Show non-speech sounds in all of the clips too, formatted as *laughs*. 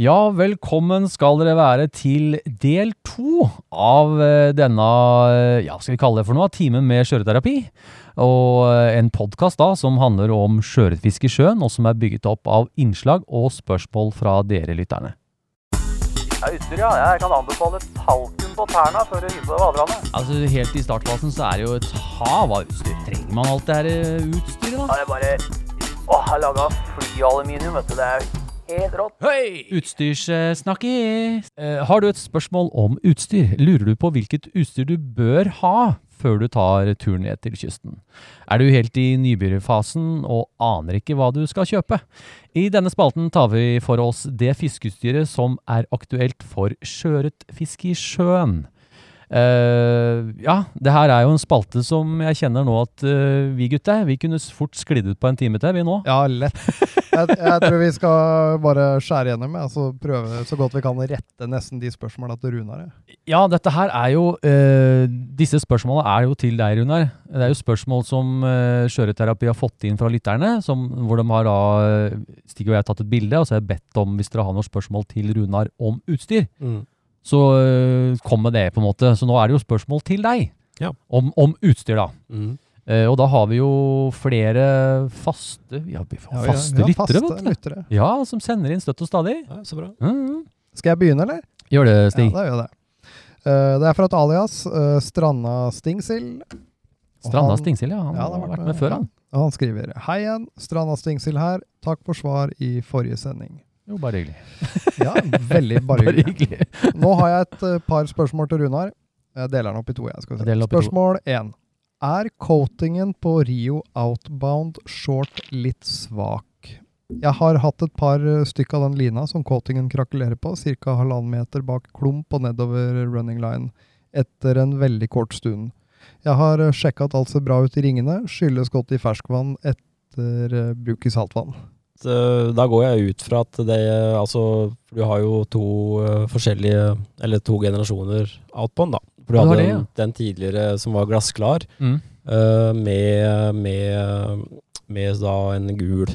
Ja, velkommen skal dere være til del to av eh, denne, eh, ja, skal vi kalle det for noe, timen med skjøreterapi. Og eh, en podkast da som handler om sjøørretfiske i sjøen, og som er bygget opp av innslag og spørsmål fra dere lytterne. Ja, utstyr, ja. Jeg kan anbefale talken på tærne før du hiver på deg vaderne. Altså, Helt i startfasen så er det jo et hav av utstyr. Trenger man alt det her utstyret, da? Ja, det er bare Åh, jeg laga flyaluminium, vet du. Det er helt rått. Hey! Utstyrssnakkis! Eh, har du et spørsmål om utstyr? Lurer du på hvilket utstyr du bør ha før du tar turen ned til kysten? Er du helt i nybegynnerfasen og aner ikke hva du skal kjøpe? I denne spalten tar vi for oss det fiskeutstyret som er aktuelt for sjøørretfiske i sjøen. Eh, ja, det her er jo en spalte som jeg kjenner nå at uh, vi gutter, vi kunne fort sklidd ut på en time til, vi nå. Ja, lett. Jeg, jeg tror vi skal bare skjære gjennom, og så prøve så godt vi kan å rette nesten de spørsmåla til Runar. ja. Ja, dette her er jo uh, Disse spørsmålene er jo til deg, Runar. Det er jo spørsmål som uh, Skjøreterapi har fått inn fra lytterne, som, hvor de har da Stig og jeg har tatt et bilde, og så har jeg bedt om hvis dere har noen spørsmål til Runar om utstyr. Så uh, kom med det, på en måte. Så nå er det jo spørsmål til deg Ja. om, om utstyr, da. Eh, og da har vi jo flere faste Ja, vi har Ja, faste har lyttere, faste lyttere. Ja, som sender inn støtt og stadig. Ja, så bra. Mm. Skal jeg begynne, eller? Gjør det, Stig. Ja, da gjør jeg det. Uh, det er fra et alias, Uh, Stranda Stingsild. Stranda Stingsild, ja. Han Ja, har vært med før, han. Og han skriver Hei igjen, Stranda Stingsild her. Takk for svar i forrige sending. Jo, bare hyggelig. *laughs* Ja, veldig bare Bare hyggelig. Nå har jeg et eh, par spørsmål til Runar. Jeg deler den opp i to. Jeg skal si. Spørsmål én. Er coatingen på Rio Outbound short litt svak? Jeg har hatt et par eh, stykk av den lina som coatingen krakelerer på, ca. halvannen meter bak klump og nedover running line, etter en veldig kort stund. Jeg har uh, sjekka at alt ser bra ut i ringene, skylles godt i ferskvann etter eh, bruk i saltvann. Så, Da går jeg ut fra at det Altså, du har jo to eh, forskjellige Eller to generasjoner outbound, da. For du hadde det, den, den tidligere som var glassklar, Mm. eh, med, med, med da en gul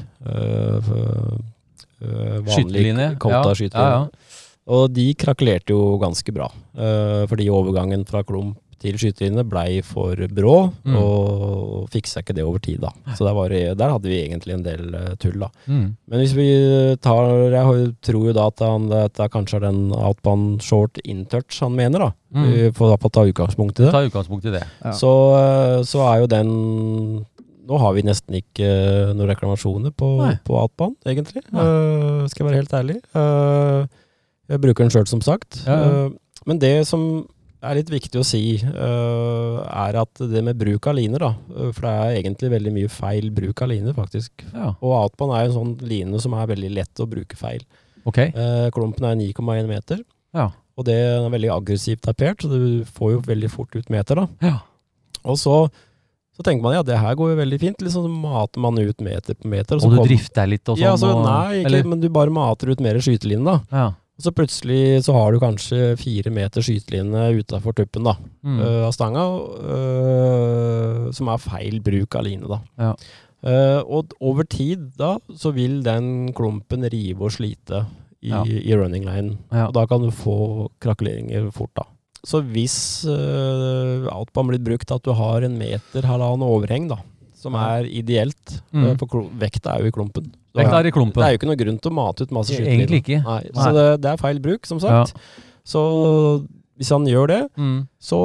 vanlig Skytelinje. Ja, ja, ja. Og de krakelerte jo ganske bra. eh, fordi overgangen fra klump til skytelinje blei for brå, Mm. og fiksa ikke det over tid, da. Så der, var, der hadde vi egentlig en del eh, tull, da. Mm. Men hvis vi tar Jeg tror jo da at han, at det kanskje er den outbound short intouch han mener, da. Mm. Vi får da få ta utgangspunkt i det. Ta utgangspunkt i det. Ja. Så, eh, så er jo den Nå har vi nesten ikke eh, noen reklamasjoner på, Nei. på outbound, egentlig. Eh, skal jeg være helt ærlig. Uh, jeg bruker den sjøl, som sagt. Ja, ja. Uh, men det som er litt viktig å si, uh, er at det med bruk av liner, da. eh, For det er egentlig veldig mye feil bruk av liner, faktisk. Ja, Og outbound er en sånn line som er veldig lett å bruke feil. ok. Uh, klumpen er 9,1 meter, Ja. og det er veldig aggressivt tapert, så du får jo veldig fort ut meter, da. Ja. Og så, så tenker man ja, det her går jo veldig fint. Liksom så mater man ut meter på meter. Og så du kom- drifter litt og sånn? Ja, så nei, ikke, eller? men du bare mater ut mer skyteline, da. Ja. Og så plutselig så har du kanskje fire meter skyteline utafor tuppen da, Mm. uh, av stanga, uh, som er feil bruk av line, da. Ja. Uh, og over tid da, så vil den klumpen rive og slite i, Ja. i running line. Ja. Og da kan du få krakeleringer fort, da. Så hvis uh, outbound blir brukt at du har en meter, halvannen overheng, da, som er ideelt, Mm. for vekta er jo i klumpen. Så er klar i klumpen. Det er jo ikke noe grunn til å mate ut masse skyteline. Egentlig ikke. Nei, Nei. så det, det er feil bruk, som sagt. Så hvis han gjør det, Mm. så,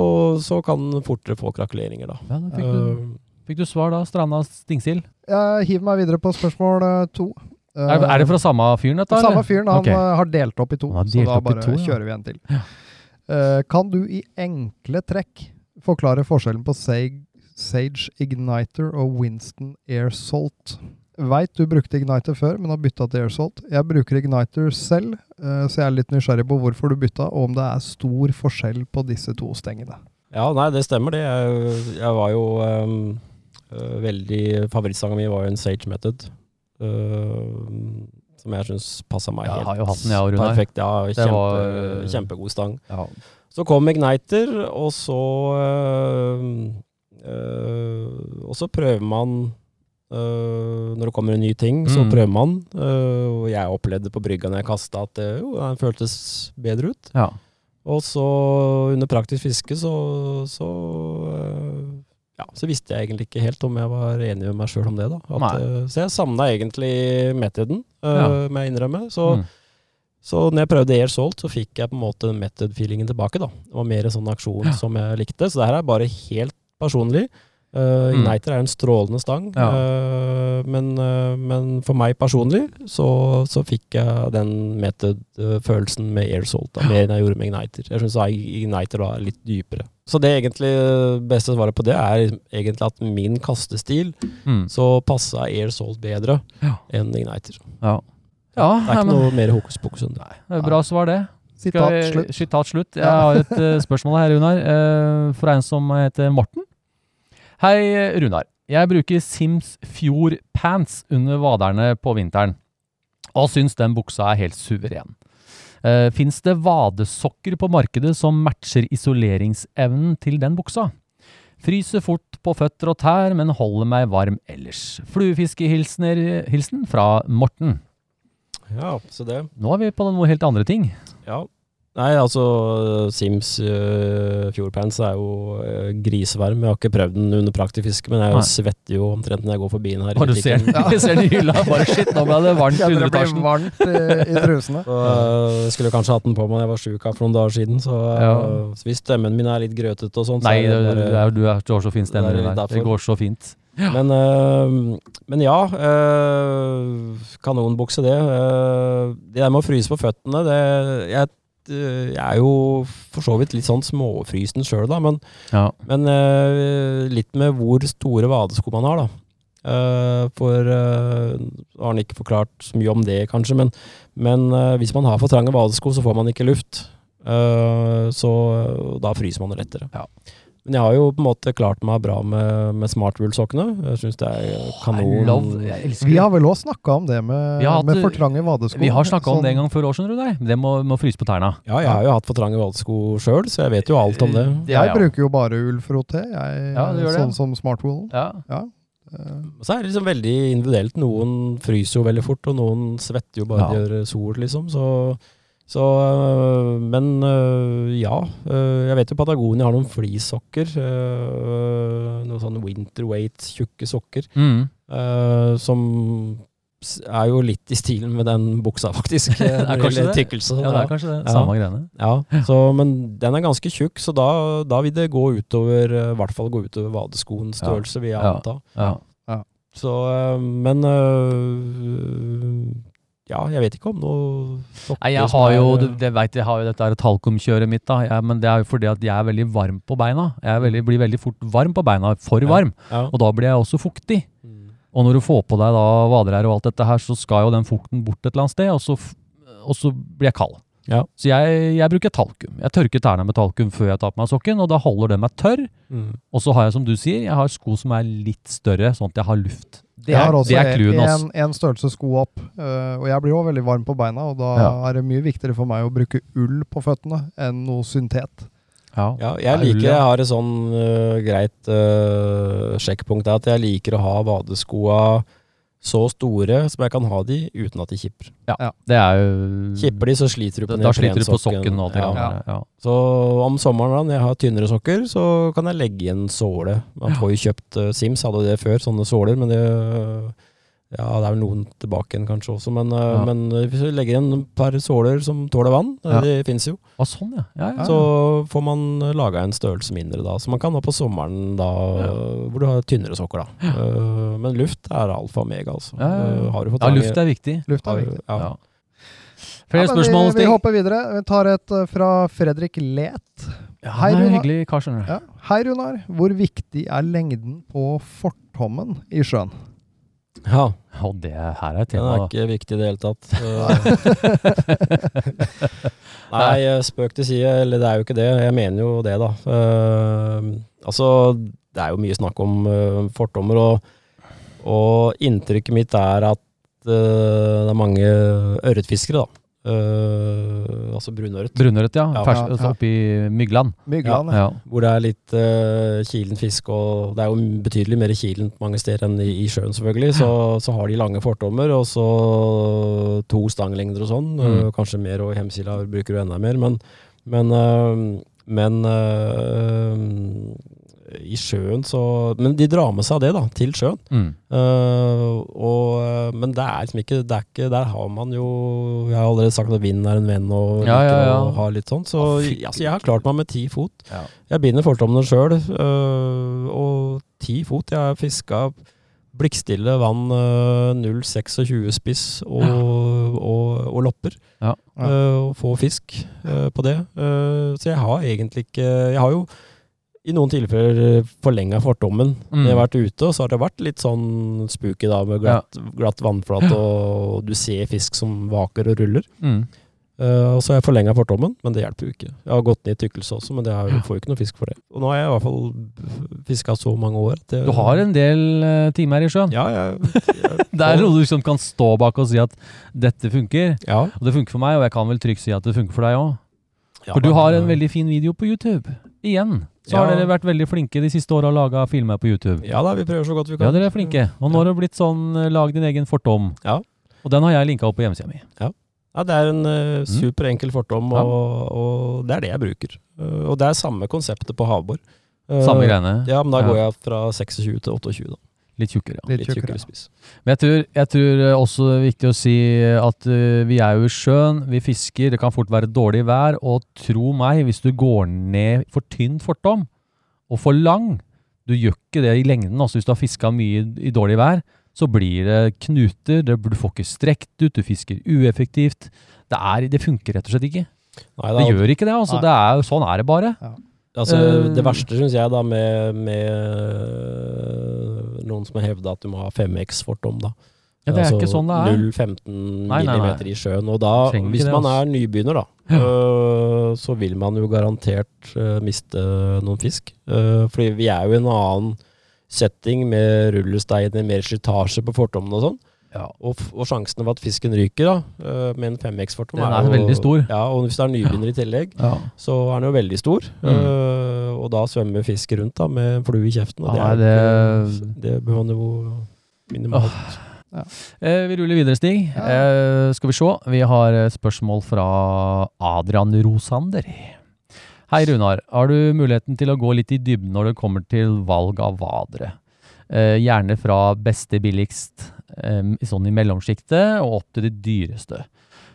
så kan han fortere få krakeleringer, da. Ja, da fikk du, Eh, fikk du svar da, Stranda Stingsild? Jeg hiver meg videre på spørsmål eh, to. Eh, Er, er det fra samme fyren, dette? Samme fyren. Han Ok. eh, har delt opp i to, så da bare to, ja. kjører vi en til. Ja. Eh, kan du i enkle trekk forklare forskjellen på Sage, Sage Igniter og Winston Air Salt? Veit du brukte Igniter før, men har bytta til AirSalt. Jeg bruker Igniter selv, eh, så jeg er litt nysgjerrig på hvorfor du bytta, og om det er stor forskjell på disse to stengene. Ja, nei, det stemmer det. Jeg, jeg var jo øh, veldig Favorittsangen min var jo en Sage Method. øh, som jeg syns passa meg helt jeg har jo hatt den, jeg Runar. perfekt. Ja, kjempe, var- kjempegod stang. Ja. Så kom Igniter, og så uh, uh, Og så prøver man øh, Når det kommer en ny ting, så Mm. prøver man. Uh, og jeg opplevde på brygga når jeg kasta at det, jo, den føltes bedre ut. ja. Og så under praktisk fiske så så, ja, så visste jeg egentlig ikke helt om jeg var enig med meg sjøl om det. da. At, så jeg savna egentlig metoden, øh, Ja. må jeg innrømme. Så, Mm. så når jeg prøvde Air Salt, så fikk jeg på en måte method-feelingen tilbake. da. Det var mer en sånn aksjon Ja. som jeg likte. Så det her er bare helt personlig. Uh, Mm. Igniter er en strålende stang, Ja. uh, men, uh, men for meg personlig så, så fikk jeg den method-følelsen med airsalt da, mer enn jeg gjorde med Igniter. Jeg syns Igniter da er litt dypere. Så det egentlig beste svaret på det er egentlig at min kastestil Mm. så passa airsalt bedre Ja. enn Igniter. Ja. ja Det er ikke men, noe mer hokus pokus enn det. det er bra svar, det. Sitat slutt. Sitat slutt. Jeg har et eh, spørsmål her, Runar, fra en som heter Morten. Hei, Runar. Jeg bruker Sims Fjord Pants under vaderne på vinteren, og syns den buksa er helt suveren. Uh, Fins det vadesokker på markedet som matcher isoleringsevnen til den buksa? Fryser fort på føtter og tær, men holder meg varm ellers. Fluefiskehilsen fra Morten. Ja, så det. Nå er vi på noe helt andre ting. Ja. Nei, altså Sims uh, Fjordpants er jo uh, grisevarm. Jeg har ikke prøvd den under praktisk fiske, men jeg Nei. svetter jo omtrent når jeg går forbi den her. Og du ser den, *laughs* butikken. ser den i hylla. Bare shit, nå ble det varmt i underetasjen. varmt i, i trusene. *laughs* Så, uh, jeg skulle kanskje hatt den på meg da jeg var sjuk her for noen dager siden. Så, uh, Ja. så hvis stemmen min er litt grøtete og sånn, så Nei, er det, bare er, du, er, du har så fin stemme. Det er Det går så fint. Men, øh, men ja, øh, kanonbukse det. Øh, det der med å fryse på føttene, det jeg, jeg er jo for så vidt litt sånn småfrysen sjøl, da. Men, Ja. men uh, litt med hvor store vadesko man har, da. Uh, for uh, har han ikke forklart så mye om det, kanskje, men, men uh, hvis man har for trange vadesko, så får man ikke luft. Eh, så da fryser man lettere. Ja. Men jeg har jo på en måte klart meg bra med, med smartwool-sokkene. Jeg syns det er kanon. Love, Vi har vel òg snakka om det med, hatt- med for trange vadesko. Vi har snakka om det en Sånn- gang før år, skjønner du deg. Det må, må fryse på tærne. Ja, jeg har jo hatt for trange vadesko sjøl, så jeg vet jo alt om det. Det Jeg jeg bruker jo bare ullfroté, jeg, Ja, du gjør det, sånn som Smartwool. Ja. ja. Så er det liksom veldig individuelt. Noen fryser jo veldig fort, og noen svetter jo bare Ja. de gjør sol, liksom. Så, så øh, Men øh, ja. øh, Jeg vet jo Patagonia har noen fleecesokker. øh, Noen sånne winterweight, tjukke sokker. Mm. Som er jo litt i stilen med den buksa, faktisk. *laughs* Det er kanskje det. tykkelse. ja, det er kanskje det. Ja. Samme greiene. Ja, så, men den er ganske tjukk, så da, da vil det gå utover I hvert fall gå utover vadeskoens størrelse, vil jeg Ja. anta. Ja. Så, eh, men øh, Ja, jeg vet ikke om noe Nei, jeg har jo, du, det vet jeg, har jo dette her talkumkjøret mitt, da. Jeg, men det er jo fordi at jeg er veldig varm på beina. Jeg er veldig, blir veldig fort varm på beina. For varm. ja. Og da blir jeg også fuktig. Mm. Og når du får på deg da vaderær og alt dette her, så skal jo den fukten bort et eller annet sted, og så, og så blir jeg kald. Ja. Så jeg, jeg bruker talkum. Jeg tørker tærne med talkum før jeg tar på meg sokken, og da holder den meg tørr. Mm. Og så har jeg, som du sier, jeg har sko som er litt større, sånn at jeg har luft. Det er, har også det er clouen, også. en, en størrelse sko opp, Uh, og jeg blir jo veldig varm på beina. Og da Ja. er det mye viktigere for meg å bruke ull på føttene enn noe syntet. Ja. Ja, jeg liker ull, ja. Jeg har et sånn uh, greit uh, sjekkpunkt der at jeg liker å ha vadeskoa så store som jeg kan ha de uten at de kipper. Ja, det er jo Kipper de, så sliter du på Da, da sliter du på sokken og det Ja. Ja. Så om sommeren da, når jeg har tynnere sokker, så kan jeg legge i en såle. Man får jo kjøpt uh, Sims, hadde det før, sånne såler, men det ja, det er vel noen tilbake igjen kanskje også, men, uh, Ja. men hvis vi legger inn et par såler som tåler vann, uh, Ja. det fins jo, ah, sånn, ja. ja, ja. så får man laga en størrelse mindre da. Så man kan ha på sommeren da, Ja. hvor du har tynnere sokker da. Men luft er alfa og mega, altså. Ja, ja, ja. Har du fått ja, luft er viktig. Luft er viktig. Ja. Ja. Flere spørsmål, vi, vi hopper videre. Vi tar et eh, fra Fredrik Let. Ja, Hei, Runar. Hei, Runar. Hvor viktig er lengden på fortommen i sjøen? Ja, Og det her er den er ikke viktig i det hele tatt. *laughs* Eh, Nei, eh, spøk til side, eller det er jo ikke det. Jeg mener jo det, da. Eh, altså, det er jo mye snakk om eh, fordommer, og, og inntrykket mitt er at eh, det er mange ørretfiskere, da. Eh, altså brunørret. Brunørret, ja. Ja. Fersk, Ja, ja. altså Oppi Mygland. Mygland, ja. Ja. Hvor det er litt uh, kilen fisk, og det er jo betydelig mer kilen mange steder enn i, i sjøen, selvfølgelig. Så, så har de lange fortommer, og så to stanglengder og sånn. Mm. Uh, kanskje mer, og i Hemsila bruker du enda mer. Men, men, men i sjøen så Men de drar med seg det, da, til sjøen. Mm. Uh, og, øh, men det er liksom ikke, det er ikke Der har man jo Jeg har allerede sagt at vinden er en venn, og Ja, ja, ja. og har litt sånn. Så Å, altså, jeg har klart meg med ti fot. Jeg binder fortommene sjøl, og ti fot. Jeg har fiska blikkstille vann, uh, 0,26 spiss og, og, og lopper. Ja. og få fisk på det. Så jeg har egentlig ikke Jeg har jo i noen tilfeller forlenga fortommen Mm. jeg har vært ute, og så har det vært litt sånn spooky da, med glatt, glatt vannflate, og du ser fisk som vaker og ruller. Mm. Uh, og så har jeg forlenga fortommen, men det hjelper jo ikke. Jeg har gått ned i tykkelse også, men det er, jo- får jo ikke noe fisk for det. Og nå har jeg i hvert fall fiska så mange år. at det- Du har en del uh, timer i sjøen. Ja, jeg, *laughs* jeg, Det er noe du liksom kan stå bak og si at dette funker. ja, Og det funker for meg, og jeg kan vel trygt si at det funker for deg òg. ja, For du har en eh, veldig fin video på YouTube. Igjen. Så har Ja. dere vært veldig flinke de siste åra og laga filmer på YouTube. Ja da, vi prøver så godt vi kan. Ja, dere er flinke. Og nå har det blitt sånn eh, lag din egen fortom. Ja. Og den har jeg linka opp på hjemmesida mi. Ja, ja. det er en uh, superenkel fortom, Ja. og, og det er det jeg bruker. Uh, og det er samme konseptet på havbord. Uh, Samme greiene. Ja, men da går jeg fra 26 til 28, da. Litt tjukkere. Ja. Litt Litt tjukkere. tjukkere spiss. Men jeg tror, jeg tror eh, også det er viktig å si at uh, vi er jo i sjøen, vi fisker, det kan fort være dårlig vær, og tro meg, hvis du går ned for tynn fortom, og for lang, du gjør ikke det i lengden, altså hvis du har fiska mye i, i dårlig vær, så blir det knuter, det, du får ikke strekt ut, du fisker ueffektivt. Det, er, det funker rett og slett ikke. Nei, Det det gjør ikke det, altså. Det er, sånn er det bare. altså, Eh, det verste syns jeg da med, med noen som har hevda at du må ha 5X-fortom, da. Ja, det er Altså ikke sånn det er. 0,15 Nei, nei, nei. millimeter i sjøen. Og da, hvis man er nybegynner, da, Ja. øh, så vil man jo garantert øh, miste noen fisk. Øh, fordi vi er jo i en annen setting med rullesteiner, mer slitasje på fortommen og sånn. Ja. Og, og sjansen for at fisken ryker da, øh, med en 5X-fortom Den er veldig stor. Ja, og hvis det er nybegynner i tillegg, Ja. så er den jo veldig stor. Mm. Uh, og da svømmer fisk rundt da, med en flue i kjeften. Og Ja, det, er, det- jo det bør man jo minimalt. Eh, vi ruller videre, Stig. Ja. Eh, skal vi se. Vi har et spørsmål fra Adrian Rosander. Hei, Runar. Har du muligheten til å gå litt i dybden når det kommer til valg av vadere? Eh, gjerne fra beste billigst, eh, sånn i mellomsjiktet, og opp til det dyreste.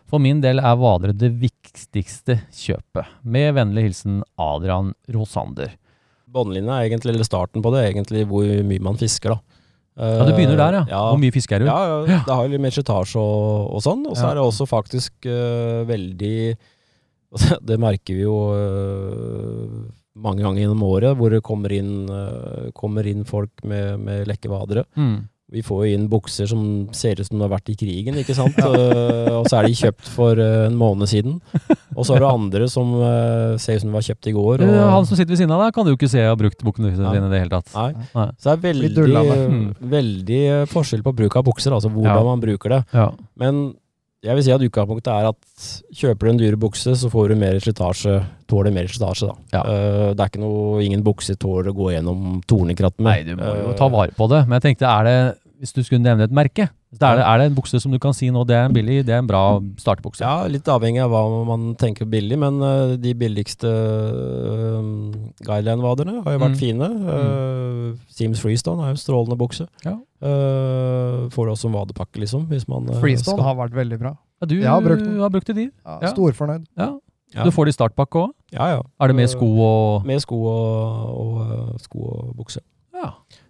For min del er vadere det viktigste kjøpet. Med vennlig hilsen Adrian Rosander. Båndlinja er egentlig, eller starten på det, er egentlig hvor mye man fisker, da. Ja, det begynner der, ja. Eh, ja. Hvor mye fisker du? Ja, ja, det har jo litt mer slitasje og, og sånn. Og så Ja. er det også faktisk uh, veldig *laughs* Det merker vi jo uh, mange ganger gjennom året, hvor det kommer inn, uh, kommer inn folk med, med lekkevadere. Mm. Vi får jo inn bukser som ser ut som de har vært i krigen, ikke sant. Eh, og så er de kjøpt for eh, en måned siden. Og så er det andre som eh, ser ut som de var kjøpt i går. Og, Han som sitter ved siden av deg, kan du jo ikke se har brukt bukkene Ja. i det hele tatt. Nei. Nei. Så det er veldig, veldig eh, forskjell på bruk av bukser, altså hvordan Ja. man bruker det. Ja. Men jeg vil si at utgangspunktet er at kjøper du en dyre bukse, så får du mer slitasje, tåler mer slitasje, da. Ja. Uh, det er ikke noe, ingen bukse tåler å gå gjennom tornekratt med. Nei, du må jo ta vare på det. Men jeg tenkte, er det, hvis du skulle nevne et merke, er det, er det en bukse som du kan si nå, det er en billig, det er en bra startbukse? Ja, litt avhengig av hva man tenker billig, men uh, de billigste uh, guideline-vaderne har jo vært Mm. fine. Uh, Seams Freestone er jo en strålende bukse. Ja. Uh, får det også en vadepakke, liksom. Hvis man eh, Freestone skal- har vært veldig bra. Ja, du har brukt har brukt det, de. Ja, Ja. Storfornøyd. Ja. Ja. Du får det i startpakke òg. Ja, ja. Er det med sko og Med sko og, og, eh, sko og bukse.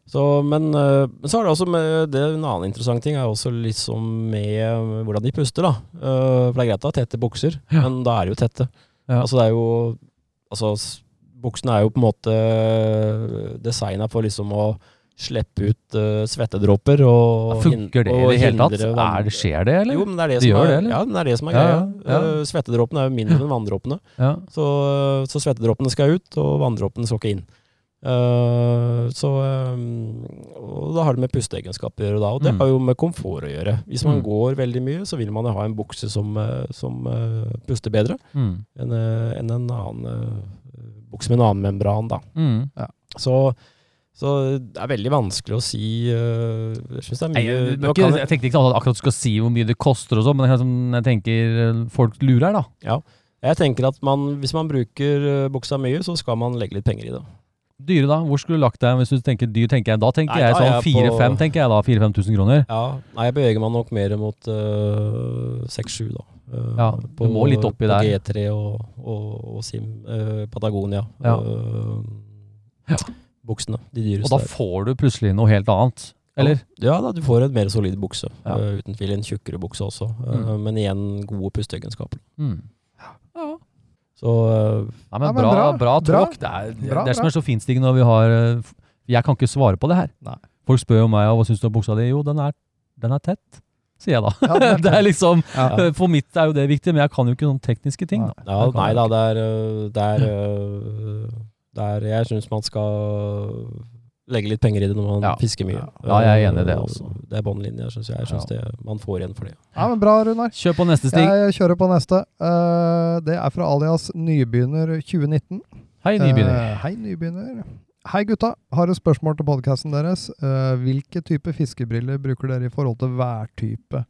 Ja. Så, men, eh, men så er det også med det, en annen interessant ting er også liksom med hvordan de puster, da. Eh, for det er greit å ha tette bukser, Ja. men da er det jo tette. Ja. Altså det er jo Altså buksene er jo på en måte designa for liksom å slippe ut uh, svettedråper og Funker det i det hele tatt? Er det, skjer det, eller? Jo, men det er det, Det som er, det. Ja, det er det som er Ja, greia. ja, ja. Eh, svettedråpene er jo mindre *laughs* enn vanndråpene. Ja. Så, så svettedråpene skal ut, og vanndråpene skal ikke inn. Eh, så um, og da har det med pusteegenskaper å gjøre, da, og det Mm. har jo med komfort å gjøre. Hvis man Mm. går veldig mye, så vil man ha en bukse som, eh, som uh, puster bedre Mm. enn en, en annen uh, bukse med en annen membran. da. Mm. Så, så det er veldig vanskelig å si Jeg synes det er mye Nei, jeg, ikke, jeg tenkte ikke at akkurat du skal si hvor mye det koster og sånn, men jeg, sånn- jeg tenker folk lurer, da. Jeg tenker at man, hvis man bruker buksa mye, så skal man legge litt penger i det. Dyre, da? Hvor skulle du lagt deg hvis du tenker dyr? tenker jeg Da tenker Nei, jeg sånn 4-5, tenker jeg da. 4000-5000 kroner. Ja, Nei, jeg beveger meg nok mer mot uh, 6-7, da. Uh, Ja, du må litt oppi på der. G3 og, og, og Sim Uh, Patagonia. Ja. Eh, Ja. Buksene. De Og da får du plutselig noe helt annet. Eller? Ja, da, du får en mer solid bukse. Eh, uten tvil en tjukkere bukse også. eh, Mm. Men igjen gode pusteegenskaper. Mm. Så eh, Ja, men Ja, men bra, bra, tråkk. Det er Bra, det som er så finstigende når vi har eh, Jeg kan ikke svare på det her. Nei. Folk spør jo meg hva syns du om buksa di. Jo, den er, den er tett, sier jeg da. Ja, er *laughs* det er liksom Ja. For mitt er jo det viktig, men jeg kan jo ikke noen tekniske ting. da. Ja, nei da, det er, det er, det er Jeg syns man skal legge litt penger i det når man fisker mye. Ja, jeg er enig i det også. Det er båndlinja, syns jeg. Jeg synes Ja. det, man får igjen for det. ja, men bra, Runar. Kjør på neste stig. Jeg kjører på neste. Uh, det er fra alias Nybegynner 2019. Hei, nybegynner. Uh, hei, nybegynner. Hei, gutta. Har et spørsmål til podkasten deres. Uh, hvilke type fiskebriller bruker dere i forhold til værtype?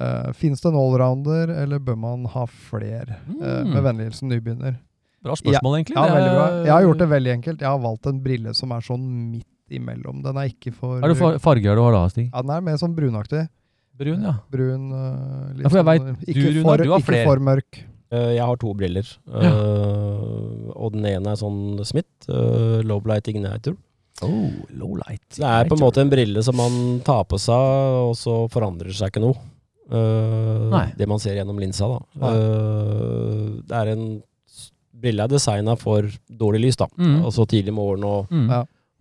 Uh, Fins det en allrounder, eller bør man ha flere? Eh, Mm. med vennlig hilsen nybegynner. Bra spørsmål, egentlig. Ja, veldig bra. Jeg har gjort det veldig enkelt. Jeg har valgt en brille som er sånn midt imellom. Den er ikke for Er det far- farger du har da, Stig? Ja, den er mer sånn brunaktig. Brun, ja. Brun uh, litt Ja, for jeg sånn, vet, ikke, du, Runar, for, du har ikke for mørk. Øh, jeg har to briller, øh, og den ene er sånn Smith, Low light Igniter. Oh, low light. Igniter. Det er på en måte en brille som man tar på seg, og så forandrer det seg ikke noe. Nei. det man ser gjennom linsa, da. Det er en brille er designa for dårlig lys, da. Mm. Og så tidlig morgen og, Mm.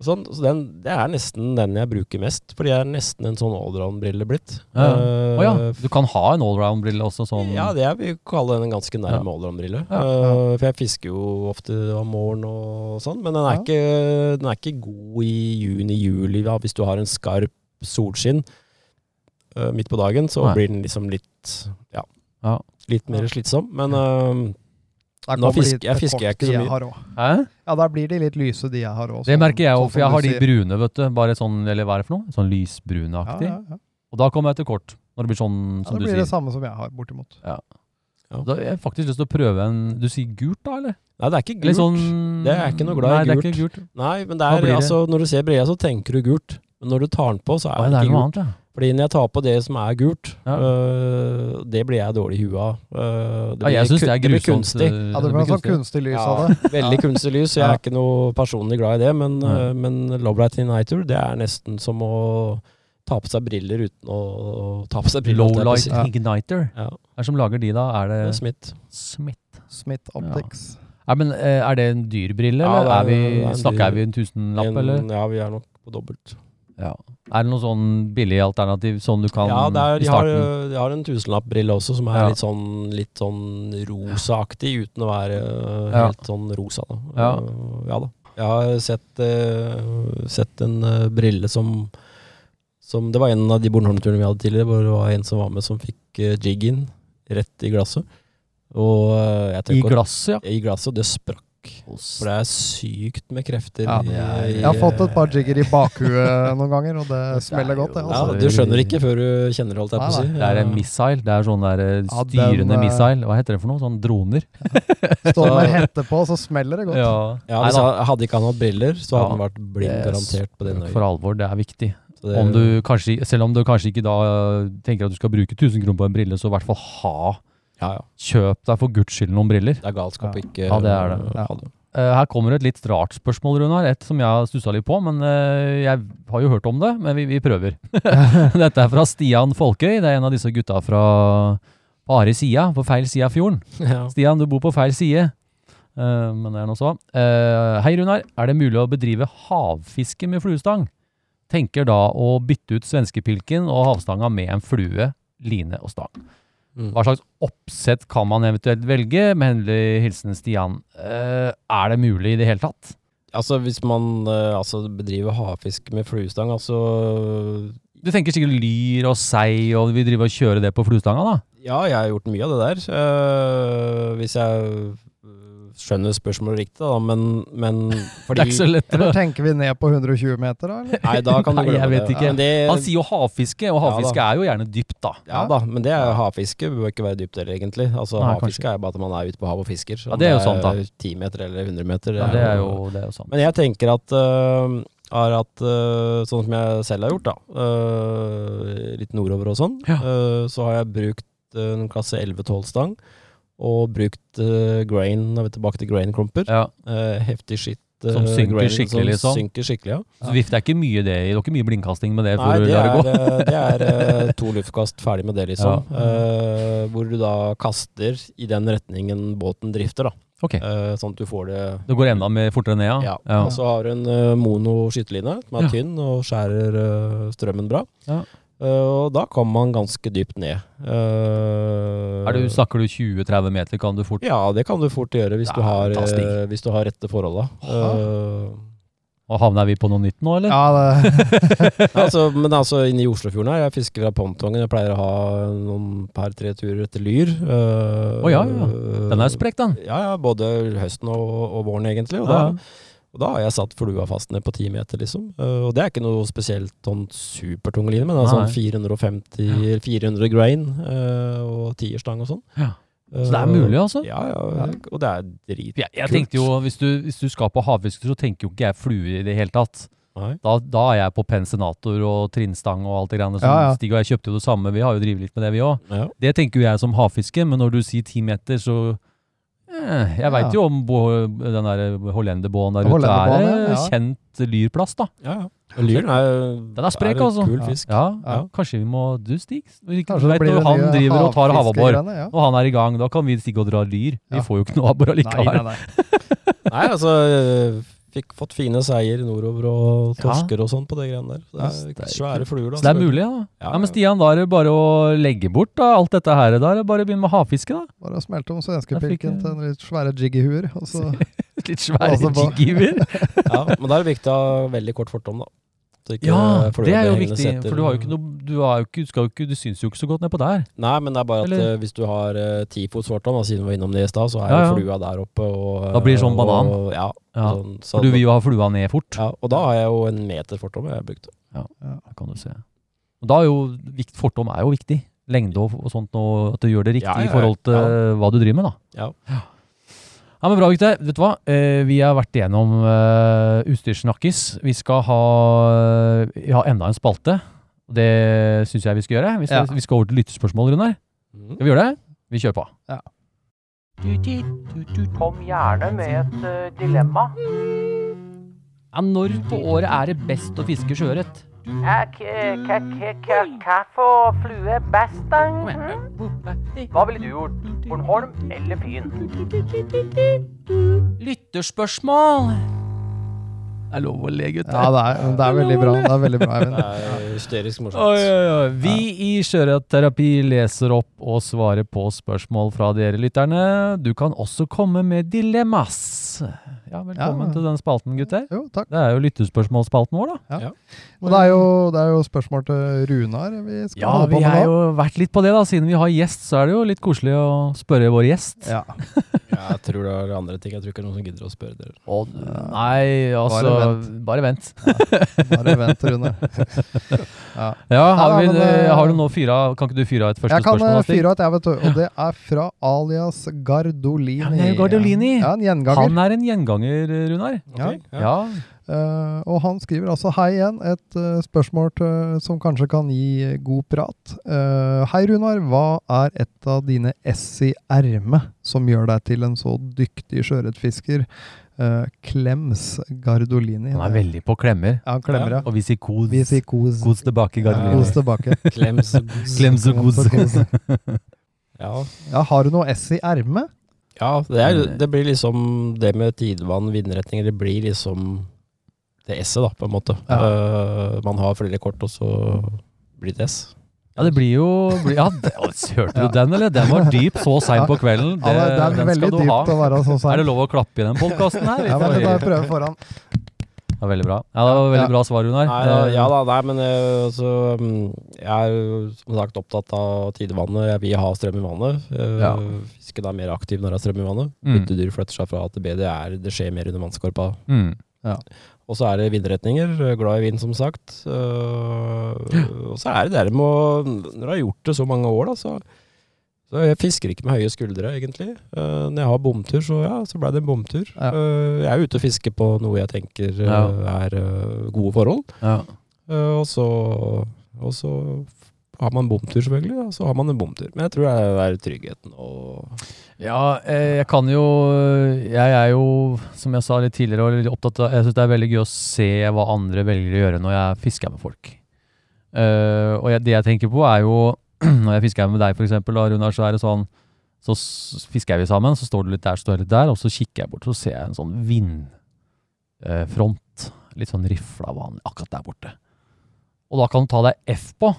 Sånn. Så den, det er nesten den jeg bruker mest, fordi jeg er nesten en sånn allround-brille blitt. Ja, Uh, oh, ja, du kan ha en allround-brille også, sånn ja, det jeg vil kalle den en ganske nærme Ja. allround-brille. Ja, Uh, for jeg fisker jo ofte om morgenen og sånn, men den er, ikke, den er ikke god i juni-juli ja, hvis du har en skarp solskinn uh, midt på dagen, så Nei. blir den liksom litt ja, litt mer slitsom. Men Nå fisker- jeg fisker jeg ikke så mye. Hæ? Ja, da blir de litt lyse, de jeg har òg. Det merker jeg òg, for jeg har de brune. vet du. Bare sånn, eller hva er det for noe? Sånn Ja, lysbrunaktig. ja, ja. Og da kommer jeg til kort. Når det blir sånn ja, som Ja, du blir sier. det samme som jeg har, bortimot. Da har jeg faktisk lyst til å prøve en Du sier gult, da, eller? Nei, det er ikke gult. sånn Det er ikke noe glad i Nei, det er gult. ikke gult. Nei, men det er, det? altså, når du ser breia så tenker du gult. Men når du tar den på, så er det det er ikke gult. annet, ja. Fordi når jeg tar på det som er gult, Ja. øh, det blir jeg dårlig i huet av. Øh, ja jeg syns det er kun- blir kunstig. Ja, det det blir blir sånn kunstig. lys Ja, av det. *laughs* veldig kunstig lys, jeg er ikke noe personlig glad i det. Men, ja. øh, men Lowlight Igniter, det er nesten som å ta på seg briller uten å ta på seg briller. Lowlight. Ja. Igniter. Ja, Hva er som lager de, da? Er det er Smith. Smith? Smith Optics. Ja, men eh, Er det en dyr brille, Ja, eller er- vi, er en snakker dyr- vi en tusenlapp, En- eller? Ja, vi er nok på dobbelt. Ja. Er det noe sånn billig alternativ, sånn du kan Ja, er, i starten? Ja, starten? de har en tusenlappbrille også, som er Ja. litt sånn, litt sånn rosaaktig, uten å være øh, Ja. helt sånn rosa. Da. Ja. Øh, ja da. Jeg har sett, uh, sett en uh, brille som, som Det var en av de Bornholm-turene vi hadde tidligere, hvor det var en som var med som fikk uh, jig in rett i glasset. Og I glasset, ja. I glasset, og det sprakk. For det er sykt med krefter. Ja. i- i- Jeg har fått et par jigger i bakhuet noen ganger, og det *laughs* smeller godt, det. ja, Altså. Du skjønner ikke før du kjenner det, holdt jeg på å si. Det er en missile. Det er sånn der styrende Ja, eh, missile. Hva heter det for noe? Sånn droner? *laughs* Står med *laughs* hette på, så smeller det godt. Ja. Ja, hvis han, Hadde ikke han hatt briller, så hadde Ja. han vært blind er garantert på den For alvor, det er viktig. Det- Om du kanskje, selv om du kanskje ikke da eh, tenker at du skal bruke 1000 kroner på en brille, så i hvert fall ha ja, ja. Kjøp deg for guds skyld noen briller. Det er galskap å ikke Ja, det er det. ha det. Eh, her kommer et litt rart spørsmål, Runar. Et som jeg har stussa litt på, men eh, jeg har jo hørt om det. Men vi, vi prøver. *laughs* Dette er fra Stian Folkeøy. Det er en av disse gutta fra på Ari sida, på feil side av fjorden. Ja. Stian, du bor på feil side. Eh, men det er nå så. Eh, hei, Runar. Er det mulig å bedrive havfiske med fluestang? tenker da å bytte ut svenskepilken og havstanga med en flue, line og stang. Hva slags oppsett kan man eventuelt velge? Med hendelig hilsen Stian. Eh, er det mulig i det hele tatt? Altså hvis man eh, altså, bedriver havfiske med fluestang, altså Du tenker sikkert lyr og sei, og vi driver og kjører det på fluestanga, da? Ja, jeg har gjort mye av det der. eh, hvis jeg skjønner spørsmålet riktig, da, men, men *laughs* Det er ikke så lett. Eller tenker vi ned på 120 meter, da? Eller? Nei, da kan du Nei, jeg vet ikke. Det, Han sier jo havfiske, og havfiske ja, er jo gjerne dypt, da. ja da, men det er havfiske. Bør ikke være dypt heller, egentlig. Altså, Nei, havfiske er bare at man er ute på havet og fisker. Ja, det er jo sant, da. 10 meter eller 100 meter. Ja, det er jo, det er jo sant. Men jeg tenker at uh, er at uh, sånn som jeg selv har gjort, da, uh, litt nordover og sånn, Ja. uh, så har jeg brukt en klasse 11-12-stang, og brukt uh, grain, er vi tilbake til grain-klumper. Ja. Uh, heftig skitt. Som eh, synker grain, skikkelig, som liksom? Synker skikkelig, ja. Så vifte er ikke mye det. Det er ikke mye blindkasting med det Nei, det er, det er to luftkast ferdig med det, liksom. *laughs* Eh, hvor du da kaster i den retningen båten drifter, da. Ok. Eh, sånn at du får det Det går enda mer fortere ned, ja? Ja. Og så har du en mono skyteline som er Ja. tynn og skjærer strømmen bra. Ja. Eh, og da kom man ganske dypt ned. Eh, Er du, snakker du 20-30 meter, kan du fort Ja, det kan du fort gjøre hvis, du har, eh, hvis du har rette forholda. Uh, Og havner vi på noe nytt nå, eller? Ja, det, *laughs* altså, men altså inne i Oslofjorden her, jeg fisker fra pontongen. Jeg pleier å ha noen par-tre turer etter lyr. Å ja, ja. Den er sprek, den. Ja, ja, både høsten og, og våren egentlig. Og, Ja. da, og da har jeg satt flua fast ned på ti meter, liksom. Uh, og det er ikke noe spesielt sånn supertung line, men det er sånn 450 400 grain uh, og tierstang og sånn. Ja. Så det er mulig, altså? Ja, ja, og det er dritkult. Jeg, jeg tenkte jo, hvis du, hvis du skal på havfiske, så tenker jo ikke jeg flue i det hele tatt. Da, da er jeg på pensenator og trinnstang og alt det greiene. Ja, ja. Stig og jeg kjøpte jo det samme, vi har jo drevet litt med det, vi òg. Ja. Det tenker jo jeg som havfiske, men når du sier ti meter, så eh, Jeg veit Ja. jo om bo, den der hollenderbåten der ute er ja. eh, kjent lyrplass, da. Ja, ja. Lyren er, Den er sprek, er altså. Kul fisk. Ja, Ja. kanskje vi må Du, Stig? Du kanskje vet når han driver og tar havabbor, Ja. og han er i gang, da kan vi stikke og dra lyr. Vi får jo ikke noe abbor allikevel. nei, nei. *laughs* *laughs* Nei, altså øh, Fikk fått fine seier nordover og Ja. torsker og sånn på det greiene der. Det er det er svære fluer, da. Så det er mulig, da. Ja, Ja, Men. Stian, da er det bare å legge bort da, alt dette her. Da er det bare å begynne med havfiske, da. Bare å smelte om svenskepilken til en litt svære jiggyhuer. Og så *laughs* Litt svære jiggyhuer? *laughs* Ja, men da er det viktig å ha veldig kort fortom, da. Ikke Ja, det er jo viktig, setter. for du har jo ikke noe Du, har jo ikke, skal jo ikke, du syns jo ikke så godt nedpå der. Nei, men det er bare at Eller- eh, hvis du har uh, tifots fortom, da, siden vi var innom det i stad, så er Ja, ja. flua der oppe. Og, Da blir det sånn banan. Og, ja, Ja. sånn, så, For du vil jo ha flua ned fort. ja, og da har jeg jo en meter fortom jeg har brukt. Det kan du se. Og da er jo vikt, Fortom er jo viktig. Lengde og, og sånt, og at du gjør det riktig Ja, ja, i forhold til ja. hva du driver med, da. Ja. Ja, men Bra, gutter. Vet du hva? Eh, vi har vært igjennom uh, utstyrssnakkis. Vi skal ha, vi har enda en spalte. Det syns jeg vi skal gjøre. Vi skal, Ja. vi skal over til lyttespørsmål, Runar. Mm. Skal vi gjøre det? Vi kjører på. Kom gjerne med et uh, dilemma. Ja, når på året er det best å fiske sjøørret? Hva for flue best, da? Hva ville du gjort? Bornholm eller Fyn? Lytterspørsmål! Det er lov å le, gutter. Ja, det er, det er veldig bra. Det er veldig bra, Det Eivind. er hysterisk morsomt. Oi, oi, oi. Vi i Sjøørretterapi leser opp og svarer på spørsmål fra dere lytterne. Du kan også komme med dilemmas. Ja, velkommen Ja. til den spalten, gutter. Jo, takk. Det er jo lyttespørsmålsspalten vår, da. Og det er, jo, det er jo spørsmål til Runar vi skal Ja, holde vi på med har jo vært litt på det, da. Siden vi har gjest, så er det jo litt koselig å spørre vår gjest. Ja. Ja, jeg tror det er andre ting. Jeg tror ikke det er noen som gidder å spørre dere. Å, nei, altså Bare vent. Bare vent, Rune. *laughs* ja. Ja, har, vi, men, eh, har du nå fyra Kan ikke du fyre av et første Jeg kan spørsmål? eh, fyre av et, jeg, vet du. Og det er fra alias Gardolini. Ja, Gardolini. Ja, en gjenganger. Han er en gjenganger, Runar. Ja. Ok, Ja. Uh, og han skriver altså Hei igjen, et uh, spørsmål til, som kanskje kan gi eh, god prat. Uh, hei Runar, hva er et av dine ess i ermet som gjør deg til en så dyktig sjøørretfisker? Eh, Klems Gardolini. Han er veldig på klemmer. Ja, han klemmer, ja. Og vi sier kos. Vi sier kos. Kos tilbake, Ja, Kos tilbake. Klems og kos. Klems og kos. *laughs* Ja. Ja, har du noe ess i ermet? Ja, det, er, det blir liksom det med tidevann, vindretninger, det blir liksom det S-et, da, på en måte. Ja. Uh, man har flere kort, og så blir det S. Ja, det blir jo blir, ja, det, Hørte du Ja. den, eller? Den var dyp så *laughs* seint på kvelden. Ja, det, det er veldig dypt ha. å være så Er det lov å klappe i den podkasten her? Ja, men bare prøve foran. Ja, veldig bra. Ja, det var veldig Ja. bra svar, Runar. Nei, Eh, ja da, nei, men eh, altså, mm, jeg er jo som sagt opptatt av tidevannet. Jeg vil ha strøm i vannet. Eh, Ja. Fisken er mer aktiv når det er strøm i vannet. Mm. Byttedyr flytter seg fra A til B. Det, er, det skjer mer under vannskorpa. mm. Og så er det vindretninger. er Glad i vind, som sagt. Eh, og så er det det med å Når du har gjort det så mange år, da, så så jeg fisker ikke med høye skuldre, egentlig. Uh, når jeg har bomtur, så ja, så blei det en bomtur. Ja. Uh, jeg er ute og fisker på noe jeg tenker eh, Ja. er gode forhold. ja. Og, så, og så har man bomtur, selvfølgelig, og så har man en bomtur. Men jeg tror det er tryggheten og Ja, jeg kan jo Jeg er jo, som jeg sa litt tidligere, opptatt av Jeg syns det er veldig gøy å se hva andre velger å gjøre når jeg fisker med folk. Og jeg, det jeg tenker på, er jo *clears throat* Når jeg fisker med deg, eksempel, da, Runar, så er det sånn Så fisker vi sammen, så står du litt der, står jeg litt der, og så kikker jeg bort, så ser jeg en sånn vindfront. litt sånn rifla vanlig, akkurat der borte. Og da kan du ta deg F på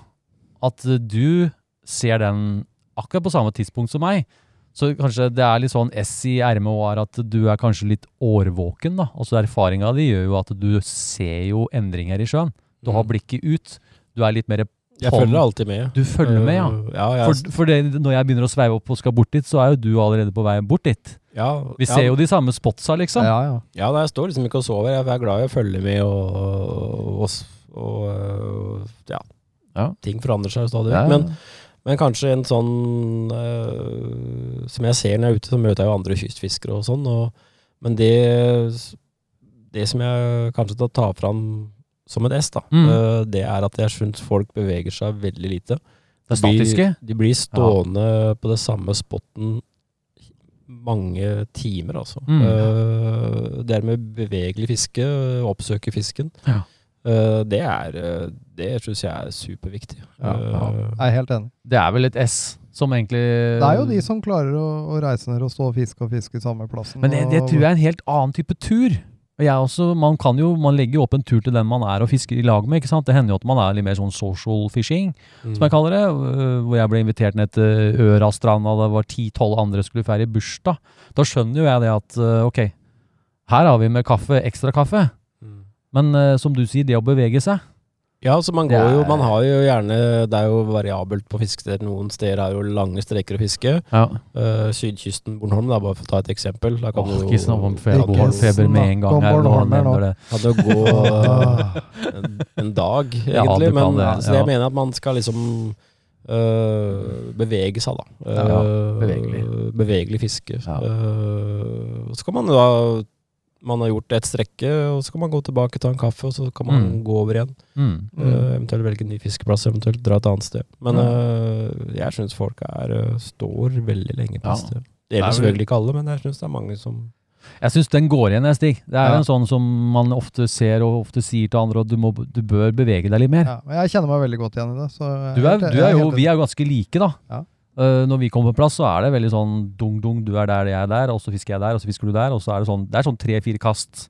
at du ser den akkurat på samme tidspunkt som meg. Så kanskje det er litt sånn S i ermet og er at du er kanskje litt årvåken, da. Og så erfaringa di gjør jo at du ser jo endringer i sjøen. Du har Mm. blikket ut. Du er litt mer Jeg Tom, følger alltid med. Du følger med, ja. Uh, ja, jeg, For, for det, når jeg begynner å sveive opp og skal bort dit, så er jo du allerede på vei bort dit. ja, Vi ja, ser jo de samme spotsa, liksom. Ja, ja. Ja, nei, jeg står liksom ikke og sover. Jeg er glad i å følge med, og, og, og, og øh, ja. Ja. Ting forandrer seg stadig Ja, vekk. Men, men kanskje en sånn uh, Som jeg ser når jeg er ute, så møter jeg jo andre kystfiskere og sånn. Og, men det, det som jeg kanskje tar ta fram som et S, da, Mm. øh, det er at jeg syns folk beveger seg veldig lite. det De statiske. De blir stående på det samme spotten mange timer, altså. Mm. Eh, det er med bevegelig fiske, oppsøke fisken. Ja. Eh, det er eh, Det syns jeg er superviktig. Ja, ja. Eh, Jeg er helt enig. Det er vel et S som egentlig Det er jo de som klarer å, å reise ned og stå og fiske og fiske samme plassen. Men det, det tror jeg er en helt annen type tur. Og jeg også, man kan jo, man legger jo opp en tur til den man er og fisker i lag med. ikke sant? Det hender jo at man er litt mer sånn social fishing, mm. som jeg kaller det. øh, Hvor jeg ble invitert ned til Ørastrand, og det var ti-tolv andre skulle feire bursdag. Da skjønner jo jeg det at øh, ok, her har vi med kaffe, ekstra kaffe. Mm. Men øh, som du sier, det å bevege seg. Ja, så man går jo Man har jo gjerne Det er jo variabelt på fiskesteder. Noen steder er jo lange streker å fiske. Ja. Uh, sydkysten, Bornholm, da, bare for å ta et eksempel. Da kan Åh, du jo snakk om feber med en gang her Bornholm her det. Kan det gå *laughs* en, en dag, Ja, egentlig. kan men det, så jeg mener at man skal liksom Uh, bevege seg, da. Ja, Øh, bevegelig. bevegelig fiske. Ja. Uh, så kan man da Man har gjort et strekke, og så kan man gå tilbake, ta en kaffe, og så kan man Mm. gå over igjen. Mm. Øh, eventuelt velge en ny fiskeplass, eventuelt dra et annet sted. Men øh, jeg syns folk er, øh, står veldig lenge på Ja. et sted. Det er gjelder selvfølgelig ikke alle, men jeg syns det er mange som Jeg syns den går igjen, Stig. Det er Ja. en sånn som man ofte ser og ofte sier til andre, at du, må, du bør bevege deg litt mer. Ja, men jeg kjenner meg veldig godt igjen i det. Så Du er, du er jo, vi er jo ganske like, da. Ja. Eh, når vi kommer på plass, så er det veldig sånn dung-dung, du er der, jeg er der, og så fisker jeg der, og så fisker du der, og så er det sånn Det er sånn tre-fire kast.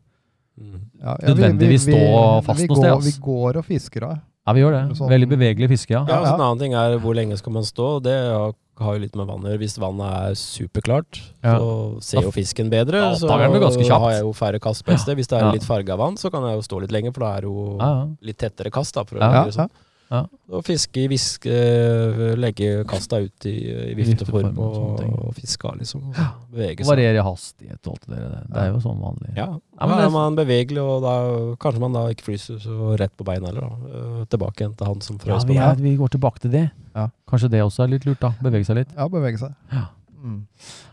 Ja, ja, nødvendigvis vi- stå fast noe sted, Vi går og fisker da. Ja, vi gjør det. Sånn- Veldig bevegelig fiske, ja. Ja, altså. En annen ting er hvor lenge skal man stå. Det har jo litt med vannet å gjøre. Hvis vannet er superklart, Ja. så ser jo fisken bedre. Så har jeg jo færre kast på et sted. Hvis det er Ja. litt farga vann, så kan jeg jo stå litt lenger, for da er det jo Ja, ja. litt tettere kast. da, for å Ja, gjøre ja, sånn. Ja. Og fiske, viske, eh, legge kasta ut i, i vifteform Vifteform og og, og fiske av, liksom. Og bevege seg. Variere hastighet og alt det der. Det er jo sånn vanlig. Ja, Ja, da men det- er man bevegelig, og da kanskje man da ikke fryser så rett på beina heller. da. Eh, Tilbake igjen til han som Ja, frøs ja, på beina. vi går tilbake til det. Ja. Kanskje det også er litt lurt, da. Bevege seg litt. Ja, bevege seg. Ja. Mm.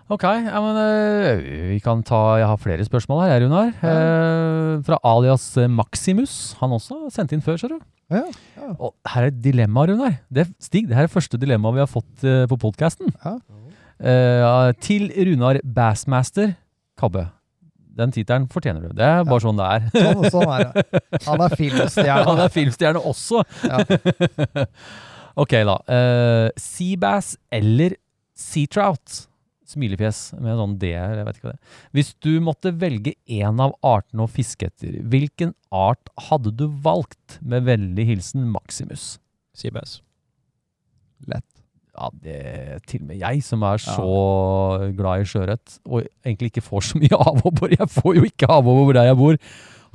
Ok, ja, men øh, vi kan ta Jeg har flere spørsmål her, Runar. Eh, fra alias Maximus. Han også sendte inn før, ser du. Ja, ja. Og her er et dilemma, Runar. Det, Stig, det her er første dilemma vi har fått uh, på podkasten. Ja. til Runar Bassmaster Kabbe. Den tittelen fortjener du. Det er bare sånn det er. *laughs* Sånn, sånn er det. Han er filmstjerne. *laughs* Han er filmstjerne også. Ja. *laughs* ok, da. Uh, Seabass eller Sea Trout? Smilefjes med sånn D, eller jeg vet ikke hva det er. Hvis du måtte velge én av artene å fiske etter, hvilken art hadde du valgt? Med vennlig hilsen Maximus. Seabass. Lett. Ja, det til og med jeg, som er så glad i sjøørret, og egentlig ikke får så mye *laughs* havabbor. Jeg får jo ikke havabbor der jeg bor.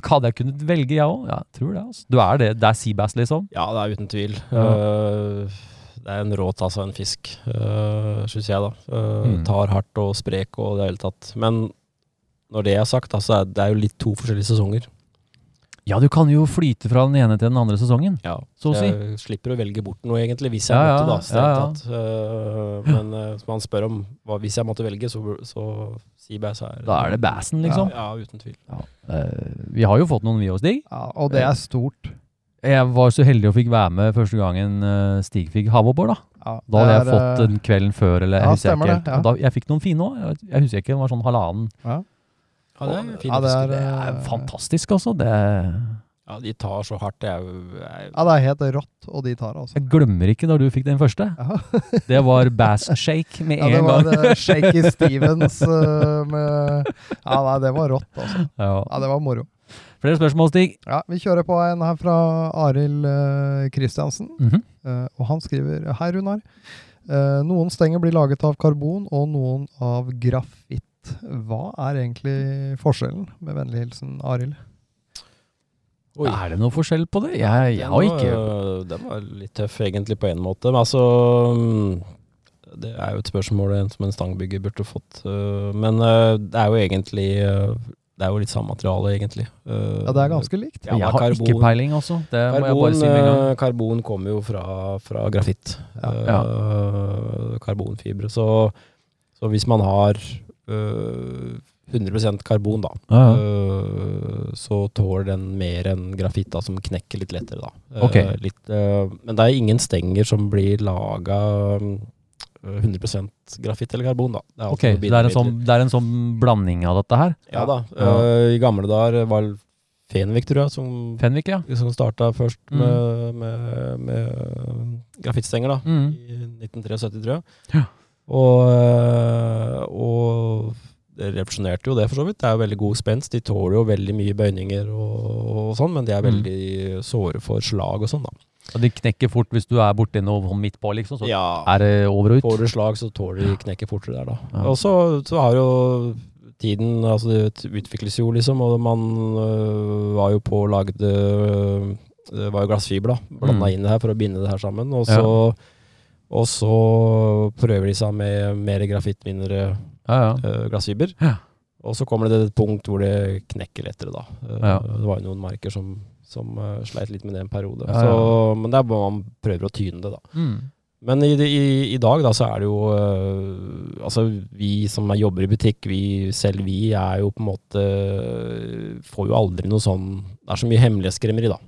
Hadde jeg kunnet velge, jeg òg? Ja, tror det. altså. Du er det. Det er seabass, liksom? Ja, det er uten tvil. Ja. Eh, det er en rå tass av en fisk, uh, syns jeg, da. Uh, Mm. Tar hardt og sprek og det hele tatt. Men når det er sagt, da, så er det er jo litt to forskjellige sesonger. Ja, du kan jo flyte fra den ene til den andre sesongen. Ja, Så å si. Jeg slipper å velge bort noe, egentlig, hvis jeg Ja, måtte, da. Ja, ja. Eh, men uh, man spør om hva, hvis jeg måtte velge, så, så Bæs her. Da er det bassen, liksom. Ja, uten tvil. Eh, vi har jo fått noen, vi hos Stig. Ja, og det er stort. Jeg var så heldig og fikk være med første gangen uh, Stig fikk havabbor, da. Ja, Da hadde det jeg fått eh, den kvelden før, eller ja, jeg husker stemmer ikke det, helt. ja. Da, jeg fikk noen fine òg. Jeg, jeg husker ikke, den var sånn halvannen. ja. Ja, det er Ja, det er, Det er eh, fantastisk, altså. Det, Ja, de tar så hardt. Det er er, Ja, det er helt rått, og de tar, altså. jeg glemmer ikke da du fikk den første. *laughs* Det var bass shake med Ja, det en var gang. eh, Shaky Stevens eh, med Ja, nei, det var rått, altså. Ja. Ja, det var moro. Flere spørsmål, Stig? Ja, Vi kjører på en her fra Arild uh, Kristiansen. Mhm. Eh, og han skriver Hei, Runar. Eh, noen stenger blir laget av karbon, og noen av grafitt. Hva er egentlig forskjellen? Med vennlig hilsen Arild. Oi. Er det noe forskjell på det? Jeg, jeg har ikke Den var litt tøff, egentlig, på en måte. Men altså mm, Det er jo et spørsmål en som en stangbygger burde fått. øh, Men øh, det er jo egentlig øh, Det er jo litt samme materiale, egentlig. Ja, det er ganske likt. Ja, Jeg har ikke peiling, altså. Det må jeg Karbon, bare si med en gang. øh, karbon kommer jo fra, fra grafitt. Ja. Øh, karbonfibre. Så, så hvis man har uh, 100 karbon, da, Ja, ja. øh, så tåler den mer enn grafitt, da, som knekker litt lettere, da. Okay. Ok. litt, men det er ingen stenger som blir laga 100% grafitt eller karbon, da. Det er Ok, så det er, en sånn, det er en sånn blanding av dette her? Ja da. Ja. Uh, I gamle dager var Fenvik, tror jeg, som Fenvik, ja. som starta først Mm. med, med, med grafittstenger, da. Mm. I 1973, tror jeg. Ja. Og, øh, og det revolusjonerte jo det, for så vidt. Det er jo veldig god spenst. De tåler jo veldig mye bøyninger og, og sånn, men de er Mm. veldig såre for slag og sånn, da. Og de knekker fort hvis du er borti noe midt på, liksom. Så Ja. er det over og ut. Får du slag, så tåler de knekke fortere der, da. Ja. Og så, så har jo tiden Altså, det utvikles jo, liksom, og man øh, var jo på og lagde øh, Det var jo glassfiber, da. Blanda Mm. inn det her for å binde det her sammen. Og så, og så prøver de seg med mer grafitt, mindre Ja, ja. øh, glassfiber. Ja. Og så kommer det til et punkt hvor det knekker lettere, da. Øh, Ja. Det var jo noen marker som, som uh, sleit litt med det en periode. Ja, ja. Så, men det er bare man prøver å tyne det, da. Mm. Men i, i, i dag da så er det jo uh, Altså vi som er, jobber i butikk, vi selv vi er jo på en måte Får jo aldri noe sånn Det er så mye hemmelighetskremmeri, da.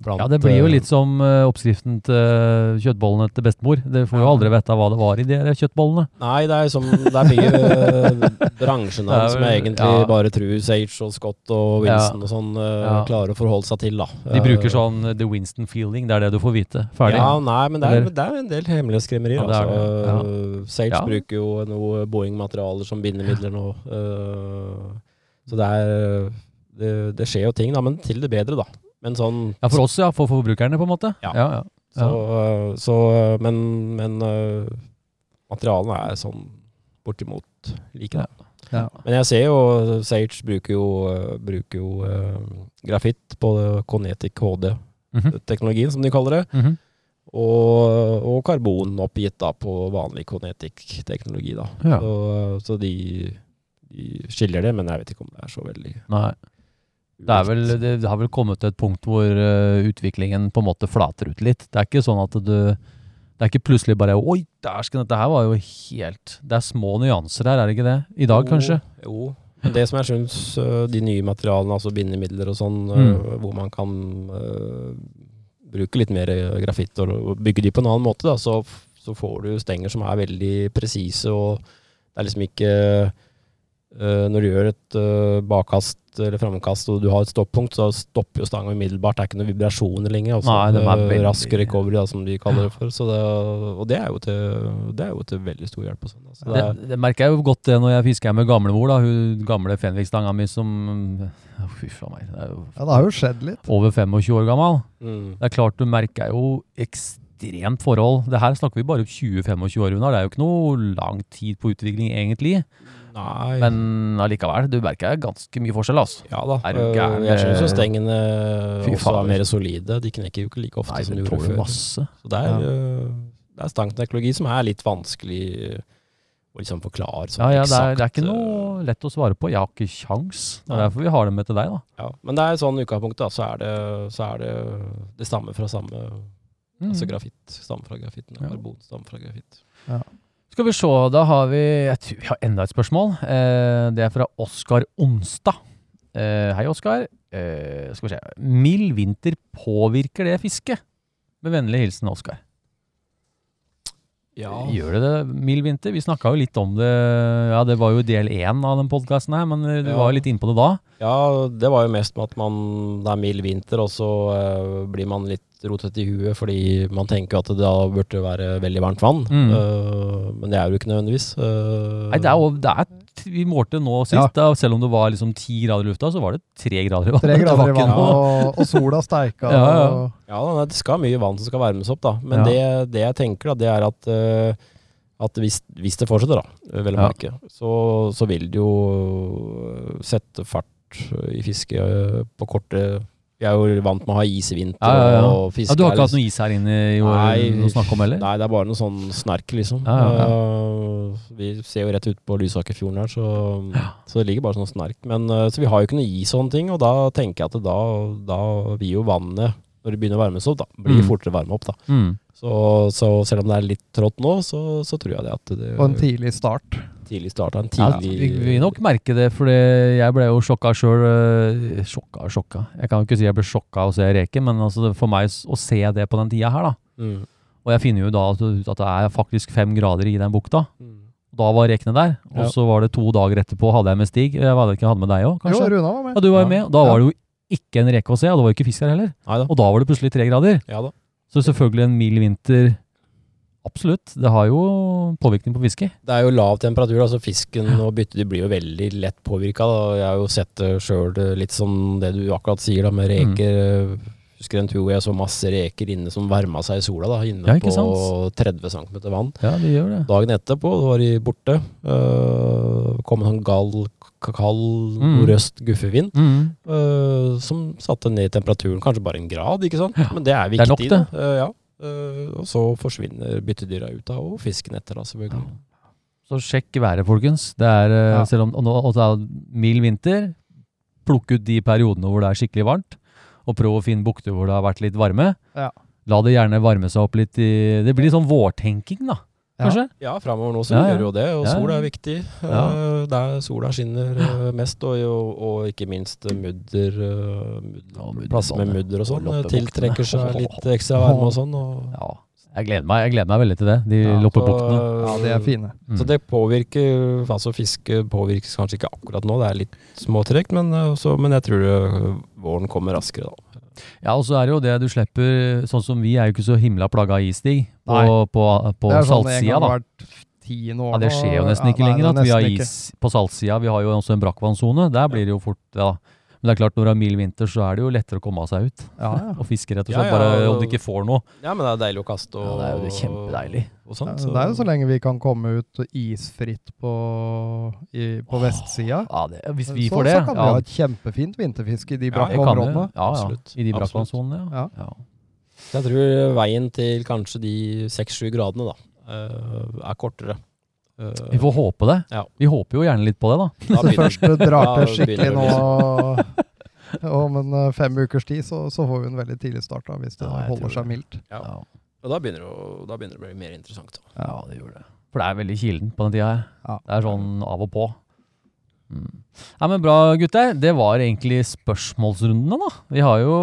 Blant, Ja, det blir jo øh, litt som eh, oppskriften til kjøttbollene til bestemor. Det får jo aldri vite hva det var i de kjøttbollene. Nei, det er som Det er mye bransjen bransjenavn *laughs* som jeg egentlig ja. bare tror Sage og Scott og Winston Ja. og sånn Ja. klarer å forholde seg til, da. De bruker Eh, sånn eh, The Winston Feeling, det er det du får vite. Ferdig. Ja, nei, men det er, det er en del hemmelighetskremmeri. Ja, altså. Sage Ja. bruker jo noe Boeing-materialer som bindemidler nå. så det er det, det skjer jo ting, da, men til det bedre, da. Men sånn Ja, for oss, ja. For forbrukerne, på en måte. Ja. ja, ja. Så, øh, så Men, men uh, materialene er sånn bortimot like, Ja. Ja. Men jeg ser jo Sage bruker jo, bruker jo uh, grafitt på Conetic HD-teknologien, Mhm. som de kaller det. Mhm. Og, og karbon oppgitt da på vanlig Conetic-teknologi. da. Ja. Så, så de, de skiller det, men jeg vet ikke om det er så veldig Nei. Det, vel, det har vel kommet til et punkt hvor uh, utviklingen på en måte flater ut litt. Det er ikke sånn at du Det er ikke plutselig bare Oi, dæsken, dette her var jo helt Det er små nyanser her, er det ikke det? I dag, Jo, kanskje? Jo. Det som jeg syns uh, de nye materialene, altså bindemidler og sånn, øh, Mm. hvor man kan bruke litt mer grafitt og bygge de på en annen måte, da, så, så får du stenger som er veldig presise, og det er liksom ikke Uh, Når du gjør et uh, bakkast eller framkast, og du har et stoppunkt, så stopper jo stanga umiddelbart. Det er ikke noen vibrasjoner lenger. Også, Nei, det er veldig- Rask recovery, da, som de kaller det for. Så det, og det er, jo til, det er jo til veldig stor hjelp. Og sånn, altså. det Det, er, merker jeg jo godt det når jeg fisker med gamlemor, da. Hun gamle Fenvik-stanga mi som Fy faen meg. Det er jo Ja, det har jo skjedd litt. over 25 år gammel. mm, Det er klart du merker jo ekstremt forhold. Det her snakker vi bare om 20-25 år unna. Det er jo ikke noe lang tid på utvikling egentlig. Nei, Men allikevel, du merker ganske mye forskjell, altså. ja da. er du eh, gæren, Jeg syns jo eh, stengene Fy også er mer solide. De knekker jo ikke like ofte Nei, som de gjorde før. masse. Så det er, Ja. eh, det er stangteknologi som er litt vanskelig å liksom forklare. sånn Ja, ja, det er, det er ikke eh, noe lett å svare på. Jeg har ikke kjangs. Det er derfor vi har det med til deg, da. Ja, men det er sånn utgangspunkt, da, så er det, så er det det stammer fra samme Mm. Altså grafitt stammer fra grafitten. Ja. Karbon stammer fra grafitt. Skal vi se, da har vi tror vi har enda et spørsmål. Eh, det er fra Oskar Onstad. Eh, hei, Oskar. Eh, skal vi se. Mild vinter, påvirker det fisket? Med vennlig hilsen Oskar. Ja. Gjør det det, mild vinter? Vi snakka jo litt om det Ja, det var jo del én av den podkasten her, men eh, du Ja. var jo litt inne på det da. ja, det var jo mest med at man, det er mild vinter, og så uh, blir man litt rotete i huet fordi man tenker at det da burde være veldig varmt vann. Mm. Uh, men det er jo ikke nødvendigvis. Uh, Nei, det er det er, Vi målte nå sist, Ja. da, selv om det var liksom ti grader i lufta, så var det tre grader i vannet. Tre grader i vannet, og, og sola steika. *laughs* Ja, ja. og- Ja, det skal mye vann som skal varmes opp, da. Men Ja. det, det jeg tenker, da, det er at, eh, at hvis, hvis det fortsetter, da, vel å Ja. merke, så, så vil det jo sette fart i fisket eh, på korte Vi er jo vant med å ha is i vinter Ja, ja, ja. og fiske Ja, du har ikke hatt noe is her inne i Nei, år å snakke om heller? Nei, det er bare noe sånn snerk, liksom. Ja, ja, Eh, vi ser jo rett ut på Lysakerfjorden her, så, Ja. så det ligger bare sånn snerk. Men, uh, så vi har jo ikke noe is og sånne ting, og da tenker jeg at da, da vil jo vannet, når det begynner å varmes opp, da, blir Mm. fortere varme opp. da. Mm. Så, så selv om det er litt trått nå, så, så tror jeg det at det På en tidlig start. Tidlig start. En tidlig vi vi vil nok merke det, for jeg ble jo sjokka sjøl. Sjokka og sjokka. Jeg kan jo ikke si jeg ble sjokka av å se Reken, men altså for meg å se det på den tida her, da. Mm. Og jeg finner jo da ut at det er faktisk fem grader i den bukta. Mm. Da var rekene der. Og Ja. så var det to dager etterpå, hadde jeg med Stig. Jeg hadde ikke hadde med deg òg, Jo. Runa var med. Ja, du var jo med. Da var det jo ikke en reke å se, og det var jo ikke fisk her heller. Neida. Og da var det plutselig tre grader. Ja da. Så selvfølgelig en mild vinter Absolutt. Det har jo påvirkning på fiske Det er jo lav temperatur, altså fisken og byttet blir jo veldig lett påvirka. Jeg har jo sett det sjøl, litt som det du akkurat sier da, med Mm. reker. Husker en tur hvor jeg så masse reker inne som varma seg i sola, da, inne Ja, på 30 cm vann. Ja, de gjør det. Dagen etterpå var de borte. Uh, kom en sånn gal, kald Mm. nordøst guffevind Mm. uh, som satte ned temperaturen kanskje bare en grad, ikke sant? Ja. Men det er Det er nok, det. Uh, ja. Øh, og så forsvinner byttedyra ut da, og fisken etter, da, selvfølgelig. Så sjekk været, folkens. Det er, eh, Ja. Selv om og nå, og det er mild vinter, plukk ut de periodene hvor det er skikkelig varmt, og prøv å finne bukter hvor det har vært litt varme. Ja. La det gjerne varme seg opp litt i Det blir litt sånn vårtenking, da. Ja. Kanskje? Ja, framover nå så Ja, ja. gjør jo det, og Ja, sol er viktig. Ja. Øh, der sola skinner øh, mest, og, og, og ikke minst øh, mudder, mudder Plasser med mudder og sånn. Tiltrekker seg litt ekstra varme og sånn. Og, Ja. Jeg gleder meg, jeg gleder meg veldig til det. De Ja, loppebuktene. Ja, de er fine. Mm. Så det påvirker Altså fiske påvirkes kanskje ikke akkurat nå, det er litt småtregt, men, men jeg tror våren kommer raskere da. Ja, og så er det jo det du slipper Sånn som vi er jo ikke så himla plaga av isstig På, Nei. på, på sånn saltsida, da. hvert tiende år Ja, Det skjer jo nesten Ja, ikke nei, lenger er at vi har is ikke. på saltsida. Vi har jo også en brakkvannsone. Der blir det jo fort ja. Men det er klart, når det er mild vinter, så er det jo lettere å komme av seg ut Ja, ja. *laughs* og fiske, rett og slett. ja, Bare om du ikke får noe. Ja, men det er deilig å kaste og Ja, det er jo det kjempedeilig. Og sånt, Ja, Det er jo så lenge vi kan komme ut isfritt på, i, på vestsida. Ja, det, hvis vi så, får det så kan vi ja, ha et kjempefint vinterfiske i de brakke områdene. Ja, ja. Absolutt. I de brakkvannsonene, ja. Ja. ja. Jeg tror veien til kanskje de seks-sju gradene da, øh, er kortere. Vi får håpe det. Ja. Vi håper jo gjerne litt på det, da. da først det drar til skikkelig nå om *laughs* en eh, fem ukers tid, så, så får vi en veldig tidlig start da, hvis det Ja, holder seg det. mildt. Ja. Ja. Og da begynner, det da begynner det å bli mer interessant. Da. ja, det gjør det. For det er veldig kilden på den tida. Ja. Det er sånn av og på. Mm. Ja, men Bra, gutter. Det var egentlig spørsmålsrundene, da. Vi har jo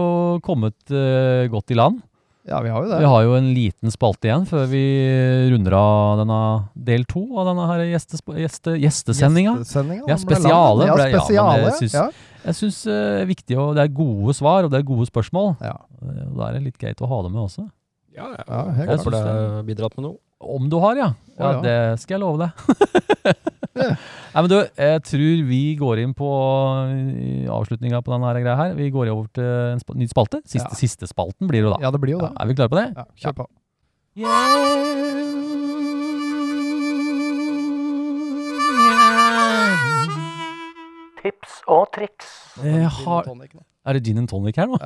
kommet uh, godt i land. Ja, vi har jo det. Vi har jo en liten spalte igjen før vi runder av denne del to av denne her gjeste, gjeste, gjestesendinga. Gjestesendinga, Ja, spesiale. ble ja, spesiale Ja, jeg syns- ja. Jeg syns det er viktig, og det er gode svar, og det er gode spørsmål. Ja. Eh, Da er det litt greit å ha det med også. Ja, ja. Ja, helt Jeg Håper det har bidratt med noe. Om du har, ja. Ja, ja. Det skal jeg love deg. *laughs* *laughs* Nei, men du, jeg tror vi går inn på i avslutninga på denne greia her. Vi går over til en sp ny spalte. Siste, Ja. siste spalten blir det jo da. Ja, det blir jo Ja, det. er vi klare på det? Ja, kjør på. Tips og triks. Jeg har, er det gin and tonic her nå?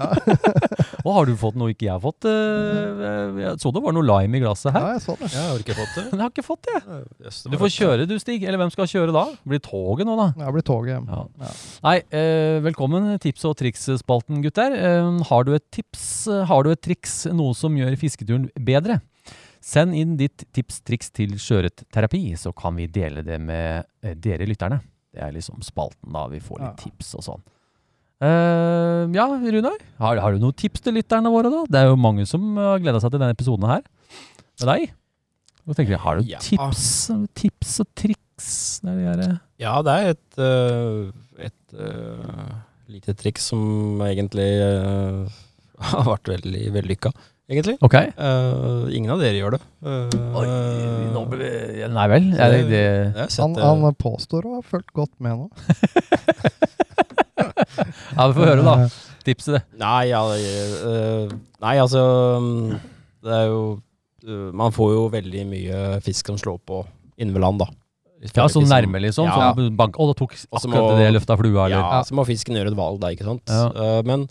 *laughs* og har du fått noe ikke jeg har fått? Eh, Jeg så det var noe lime i glasset her. Ja, jeg så det. Jeg har ikke fått det. Men jeg har ikke fått det. Yes, det Du får kjøre du, Stig. Eller hvem skal kjøre da? Blir toget nå, da? Ja, blir toget hjem. Ja. Ja. Nei, eh, velkommen tips- og triks-spalten, gutter. Eh, har du et tips, har du et triks, noe som gjør fisketuren bedre? Send inn ditt tips, triks til Sjøørretterapi, så kan vi dele det med dere lytterne. Det er liksom spalten da, vi får litt Ja. tips og sånn. Eh, ja, Runar, har, har du noen tips til lytterne våre da? Det er jo mange som har gleda seg til denne episoden her. Med deg? Hva tenker jeg, har du Ja. tips, tips og triks? Det er det Ja, det er et, uh, et uh, lite triks som egentlig *laughs* har vært veldig vellykka, egentlig. Okay. Uh, ingen av dere gjør det. Uh, Oi, nå ble ja, Nei vel. Er det, det har Han, det. han påstår å ha fulgt godt med nå. *laughs* Ja, vi får høre, da. Tipset. Nei, ja, uh, nei, altså mm, Det er jo uh, Man får jo veldig mye fisk som slår på inne ved land, da. Ja, så nærme, liksom. Ja. Sånn bank. Å, da tok akkurat må- det løfta flua, eller? Ja, så må fisken gjøre et valg, da, ikke sant. Eh, men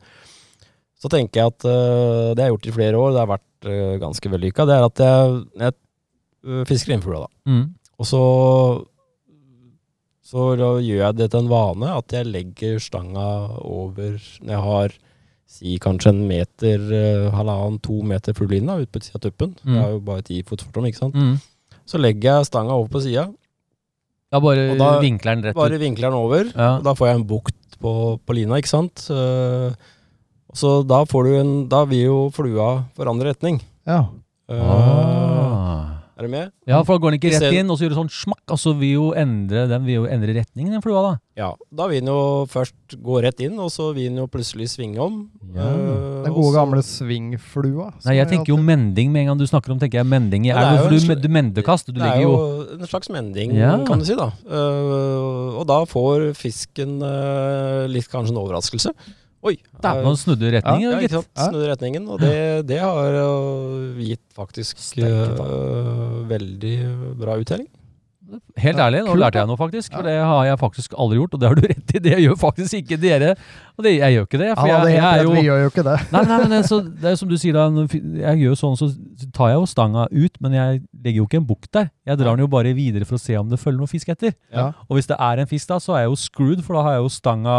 så tenker jeg at det det har gjort i flere år, det har vært ganske vellykka, det er at jeg, jeg fisker innfugla, da. Mm. Og så så da gjør jeg det til en vane at jeg legger stanga over når jeg har si kanskje en meter, eh, halvannen, to meter fugleline da, ut på sida av tuppen. Mm. Det er jo bare ti fot fortom, ikke sant. Mm. Så legger jeg stanga over på sida, Ja, bare Og da- vinkler den rett bare ut. vinkler den over, Ja. og da får jeg en bukt på, på lina, ikke sant. Eh, så da får du en Da vil jo flua forandre retning. Ja. Uh, Ah. Er du med? Ja, for da går den ikke rett inn, og så gjør det sånn smakk, og så vil jo endre den vil jo endre retningen, den flua, da. Ja. Da vil den jo først gå rett inn, og så vil den jo plutselig svinge om. Ja. Eh, Den gode gamle svingflua. Nei, jeg tenker jo mending med en gang du snakker om, tenker jeg mending i det er elv, for du, du mendekast, du Det legger er jo jo en slags mending, Ja. kan du si. da. Uh, og da får fisken uh, litt kanskje en overraskelse. Oi! Dæven, nå snudde du retningen, ja, gitt. Ja. Snudde retningen, og det, det har eh, gitt faktisk eh, veldig bra uttelling. Helt ærlig, nå lærte jeg noe faktisk, for det har jeg faktisk aldri gjort, og det har du rett i, det gjør faktisk ikke dere. Og det, jeg gjør ikke det, for Han hadde jeg, jeg er jo vi gjør jo ikke det. Nei, nei, men det er, så, det er som du sier da, jeg gjør sånn, så tar jeg jo stanga ut, men jeg legger jo ikke en bukk der. Jeg drar den jo bare videre for å se om det følger noen fisk etter. Ja. Og hvis det er en fisk da, så er jeg jo screwed, for da har jeg jo stanga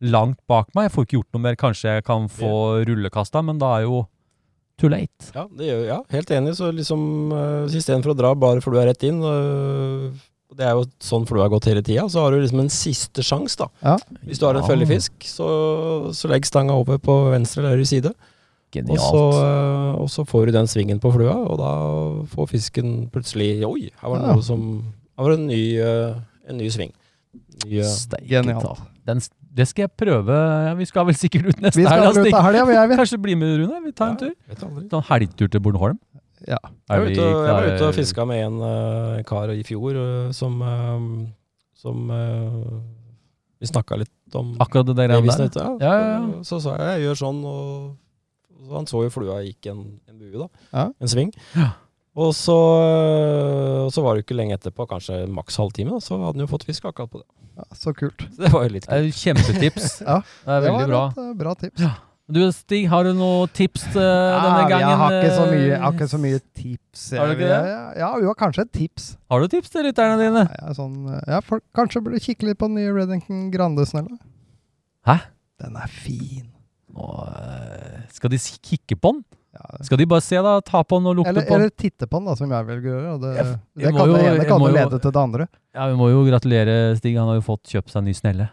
langt bak meg. Jeg får ikke gjort noe mer. Kanskje jeg kan få rullekasta, men da er jo too late. Ja, det gjør, ja, helt enig. Så liksom uh, istedenfor å dra bare flua rett inn uh, Det er jo sånn flua har gått hele tida. Så har du liksom en siste sjanse, da. Ja. Hvis du har en følgefisk, så, så legg stanga over på venstre eller høyre side. Og så, øh, og så får du den svingen på flua, og da får fisken plutselig Oi, her var det Ja. noe som Her var det en ny, øh, en ny sving. Ny, Genialt. Den, det skal jeg prøve. Ja, vi skal vel sikkert ut neste Vi skal helg, Stig. av helga, vi er vi. Kanskje bli med, Rune? Vi tar en ja, tur. Ta aldri. Sånn helgtur til Bornholm? Ja. Jeg var, vi ute, jeg var ute og fiska med en uh, kar i fjor uh, som, uh, som Vi snakka litt om Akkurat det der der? ikke, Ja, ja, ja. Så sa jeg jeg gjør sånn, og så han så jo flua gikk en, en bue, da. Ja. En sving. Ja. Og så, så var det ikke lenge etterpå, kanskje maks halvtime, da, så hadde han jo fått fisk akkurat på det. Ja, så kult. Så det var jo litt kult. Kjempetips. *laughs* Ja, Det er Det veldig var bra. et eh, bra tips. Ja. Du Stig, har du noe tips uh, denne Ja, gangen? Jeg har ikke så mye, eh, har ikke så mye tips. Har du ikke det? jeg- Ja, jo, kanskje et tips. Har du tips til lytterne dine? Jeg er sånn, eh, ja, folk kanskje burde kikke litt på den nye Reddington Grande-snella. Hæ? Den er fin. Nå, eh, skal de kikke på den? Skal de bare se, da? Ta på den og lukte Eller, på den? eller titte på den, da, som jeg velger å gjøre. og Det, jeg det, kan, jo- det ene kan jo lede til det andre. Ja, Vi må jo gratulere Stig. Han har jo fått kjøpt seg en ny snelle.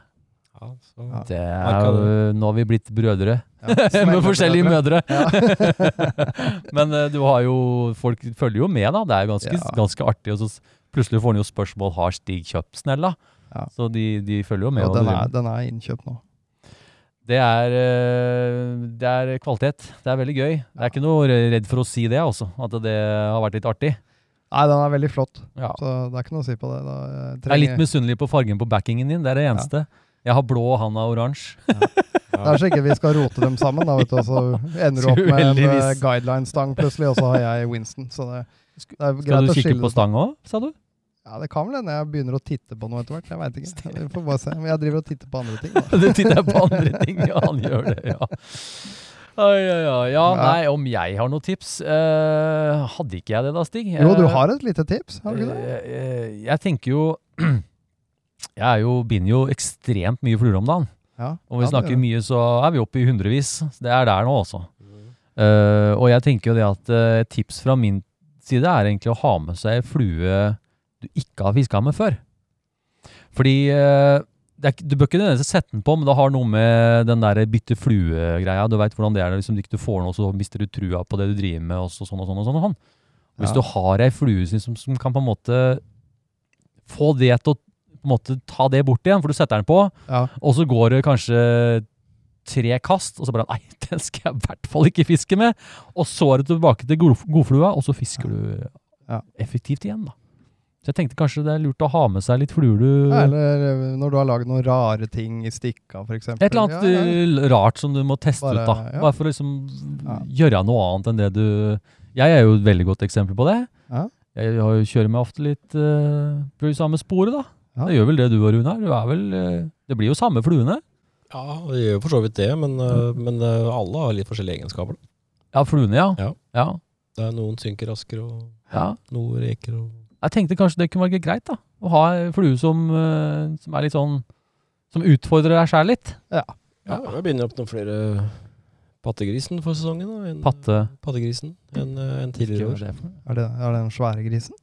Ja, så. Ja. Det er jo, nå har vi blitt brødre. Ja, *laughs* Med forskjellige mødre. *laughs* Men eh, du har jo Folk følger jo med, da. Det er ganske, Ja. ganske artig. Og så plutselig får han jo spørsmål har Stig kjøpt snella. Ja. Så de, de følger jo med. Og den er, den er innkjøpt nå. Det er, eh, det er kvalitet. Det er veldig gøy. Jeg er ikke noe redd for å si det, også, At det har vært litt artig. Nei, den er veldig flott, Ja. så det er ikke noe å si på det. Da, eh, Jeg er litt misunnelig på fargen på backingen din. Det er det eneste. Jeg har blå, og han har oransje. Det er så ikke vi skal rote dem sammen, da, vet du, og så ender du opp med en eh, guideline-stang plutselig, og så har jeg Winston. Så det, det er Skal du kikke på det. stang òg, sa du? Ja, det kan vel hende jeg begynner å titte på noe etter hvert. Jeg veit ikke. Vi får bare se. Men jeg driver og titter på andre ting. Da. *laughs* Du titter på andre ting, ja, han gjør det, ja. Oi, oi, oi. Ja, Ja. nei, om jeg har noen tips eh, Hadde ikke jeg det da, Stig? Jo, du Eh, har et lite tips, har du ikke det? eh, eh, jeg tenker jo *clears throat* Jeg er jo, binder jo ekstremt mye fluer om dagen. Ja. Om vi ja, snakker mye, så er vi oppe i hundrevis. Det er der nå, også. Eh, og jeg tenker jo det at eh, et tips fra min side er egentlig å ha med seg flue du ikke har fiska med før. Fordi eh, det er, du bør ikke nødvendigvis sette den på, men det har noe med den der bytte flue-greia. Du veit hvordan det er. Liksom, du får noe, så mister du trua på det du driver med. Og så, sånn og sånn og sånn. og sånn. Hvis Ja. du har ei flue som, som kan på en måte få det til å på en måte ta det bort igjen, for du setter den på, Ja. og så går det kanskje tre kast, og så bare Nei, *laughs* den skal jeg i hvert fall ikke fiske med. Og så er du tilbake til god- godflua, og så fisker du effektivt igjen, da. Så jeg tenkte kanskje det er lurt å ha med seg litt fluer du Ja, Eller eh, når du har lagd noen rare ting i stikka, f.eks. Et eller annet eh, rart som du må teste Bare- ut, da. ja. Bare for å liksom Ja. gjøre noe annet enn det du Jeg er jo et veldig godt eksempel på det. Ja. Jeg har jo kjører meg ofte litt uh, på det samme sporet, da. Ja. Det gjør vel det du og Runar. Du er vel eh, Det blir jo samme fluene. Ja, det gjør jo for så vidt det, men, eh, men uh, alle har litt forskjellige egenskaper. da. Ja, fluene, ja. Ja. ja. Det er noen synker raskere, og ja. noe reker og Jeg tenkte kanskje det kunne være greit, da. Å ha ei flue som, eh, som er litt sånn Som utfordrer deg sjæl litt. Ja, jeg begynner opp noen flere pattegrisen for sesongen. Da, En, Patte Pattegrisen enn en tidligere er år. Er det, er det den svære grisen?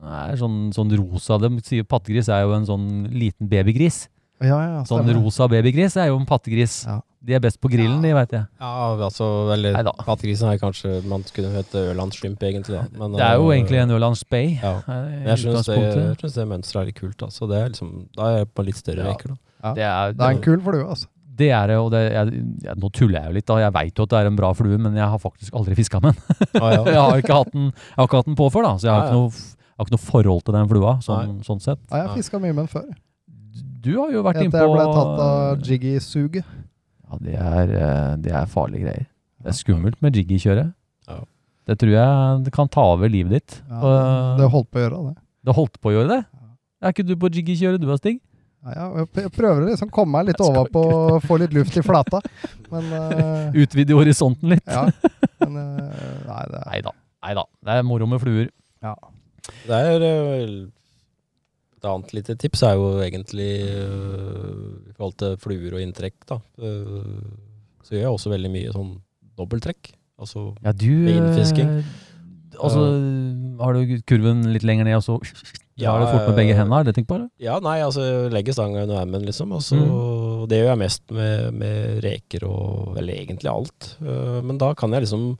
Nei, sånn, sånn rosa De sier pattegris er jo en sånn liten babygris. Ja, ja, Sånn rosa babygris er jo en pattegris. Ja. De er best på grillen, de, veit jeg. Ja, altså, eller Neida. pattegrisen er kanskje Man skulle hete Ørlandsshrimp, egentlig. da. Men, Det er jo uh, egentlig en Ørland Spay. Ja. eh, jeg syns det, synes det mønsteret er litt kult. Da. Så det er liksom, da er jeg på litt større Ja. reker. Da. Ja. Det er, Det er en kul flue, altså. det er det, og det, jeg, jeg, nå tuller jeg jo litt, da. Jeg veit jo at det er en bra flue, men jeg har faktisk aldri fiska med den. Ah, ja. *laughs* jeg, har ikke hatt den jeg har ikke hatt den på før, da, så jeg har, Ja, ikke noe, jeg har ikke noe forhold til den flua. Sånn, sånn sett. Ja, jeg har fiska mye med den før. Du har jo vært Etter innpå jeg ble tatt av jiggy-suget. Ja, det er, eh, det er farlige greier. Det er skummelt med jiggy-kjøret. Ja. Det tror jeg det kan ta over livet ditt. Ja, det holdt på å gjøre det. Det holdt på å gjøre det? Er ikke du på jiggy-kjøret du har, Stig? Ja, ja, jeg prøver å liksom komme meg litt over på overpå og få litt luft i flata. *laughs* Men uh, Utvide horisonten litt? ja. Men uh, *laughs* nei, det er Neida. Neida. Det er moro med fluer. Ja. Det er Et annet lite tips er jo egentlig eh, i forhold til fluer og inntrekk, da. eh, så gjør jeg også veldig mye sånn dobbelttrekk. Altså Ja, du Beinfisking. eh, Altså, har du kurven litt lenger ned, og så Ja, har du fort med begge hendene? Er det tenkt på, Det? Ja, nei, altså legge stanga under armen, liksom. Og så, Mm. Det gjør jeg mest med, med reker og vel egentlig alt. Men da kan jeg liksom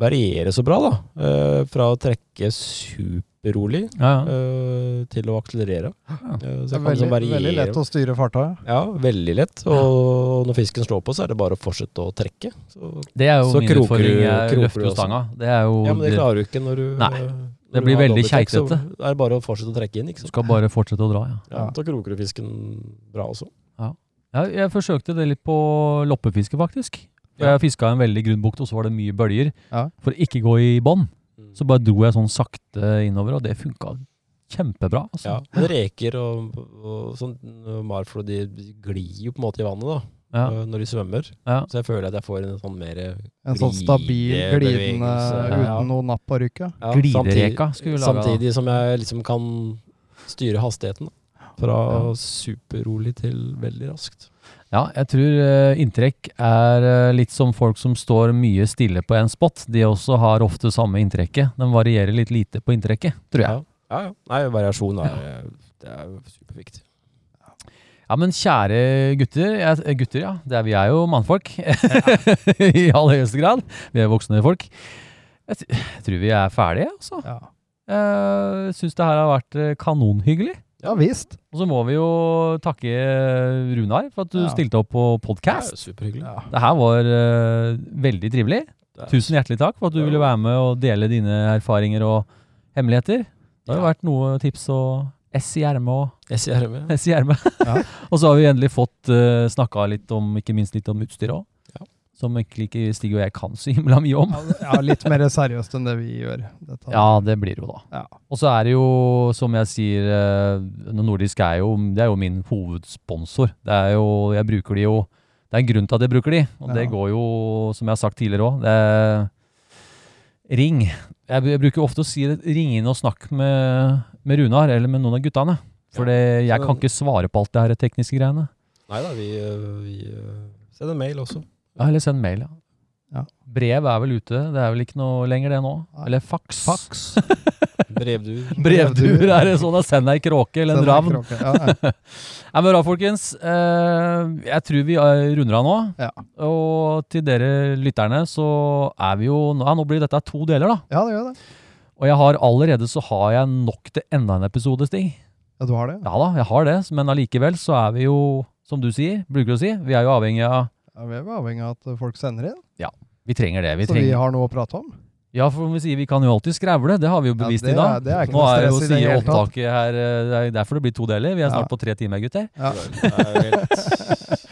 variere så bra, da. Uh, fra å trekke superrolig Ja, ja. uh, til å akselerere. Ja. Eh, så Det er veldig, veldig lett å styre farta. ja. Veldig lett. Og når fisken slår på, så er det bare å fortsette å trekke. Så, Det er jo Så min utfordring. du- Jeg løfter jo stanga. Det er jo ja, men det det- klarer du ikke når du Nei, det blir veldig keitete. Det. Er bare å fortsette å trekke inn, ikke sant. skal bare fortsette å dra, ja. Ja, da kroker du fisken bra også. Ja, jeg forsøkte det litt på loppefiske, faktisk. Ja. Jeg fiska en veldig grunn bukt, og så var det mye bølger. Ja. For å ikke gå i bånn, Mm. så bare dro jeg sånn sakte innover, og det funka kjempebra. Altså. Ja, men reker og, og sånn og marflor, de glir jo på en måte i vannet da, Ja. øh, når de svømmer. Ja. Så jeg føler at jeg får en sånn mer En sånn stabil, glidende ja. uten noe napp på rykket. ja, Glidereka skulle vi lage. da. Samtidig som jeg liksom kan styre hastigheten. da. Fra superrolig til veldig raskt. Ja, jeg tror uh, inntrekk er uh, litt som folk som står mye stille på en spot. De også har ofte samme inntrekket. De varierer litt lite på inntrekket, tror jeg. Ja, ja. ja. Nei, variasjon er, det er superviktig. Ja, men kjære gutter, jeg, gutter ja, det er, vi er jo mannfolk *laughs* i aller høyeste grad. Vi er voksne folk. Jeg, jeg tror vi er ferdige, altså. Ja. Jeg syns det her har vært eh, kanonhyggelig. Ja visst. Og så må vi jo takke Runar for at du Ja. stilte opp på podkast. superhyggelig. Ja. Det her var uh, veldig trivelig. Tusen hjertelig takk for at du ville være med og dele dine erfaringer og hemmeligheter. Det har jo Ja. vært noe tips og S i ermet og. S i ermet. Ja. *laughs* og så har vi endelig fått uh, snakka litt om, ikke minst litt om utstyret òg. Ja. Som egentlig ikke Stig og jeg kan så himla mye om. Ja, ja, litt mer seriøst enn det vi gjør. Dette. Ja, det blir jo da. Ja. Og så er det jo, som jeg sier, eh, Nordisk er jo, det er jo min hovedsponsor. Det er jo, jeg bruker de jo, det er en grunn til at jeg bruker de, og det går jo, som jeg har sagt tidligere òg, det er ring. Jeg, jeg bruker ofte å si det, ring inn og snakk med, med Runar, eller med noen av guttene. For Ja. jeg kan ikke svare på alt det her tekniske greiene. Nei da, vi, øh, vi øh, sender mail også. Ja, eller send mail, ja. Ja. Brev er vel ute, det er vel ikke noe lenger det nå? Nei. Eller fax. Fax. *laughs* Brevduer. Brevduer er det sånn at send ei kråke eller en ravn. kråke. Ja, ja. *laughs* Men bra, folkens. Eh, jeg tror vi eh, runder av nå. Ja. Og til dere lytterne så er vi jo Ja, nå blir dette to deler, da. ja, det gjør det. Og jeg har allerede så har jeg nok til enda en episode, Stig. Ja, du har det? Ja da, jeg har det. Men allikevel så er vi jo, som du sier, bruker å si, vi er jo avhengig av Ja, vi er jo avhengig av at folk sender inn. Ja, Vi trenger det. Vi så vi har noe å prate om. Ja, for vi sier vi kan jo alltid skrevle. Det har vi jo Ja, bevist det i dag. er- det er Nå er jo det sier å si opptaket her eh, Det er derfor det blir to deler. Vi er snart Ja. på tre timer, gutter. Ja. Det jo helt,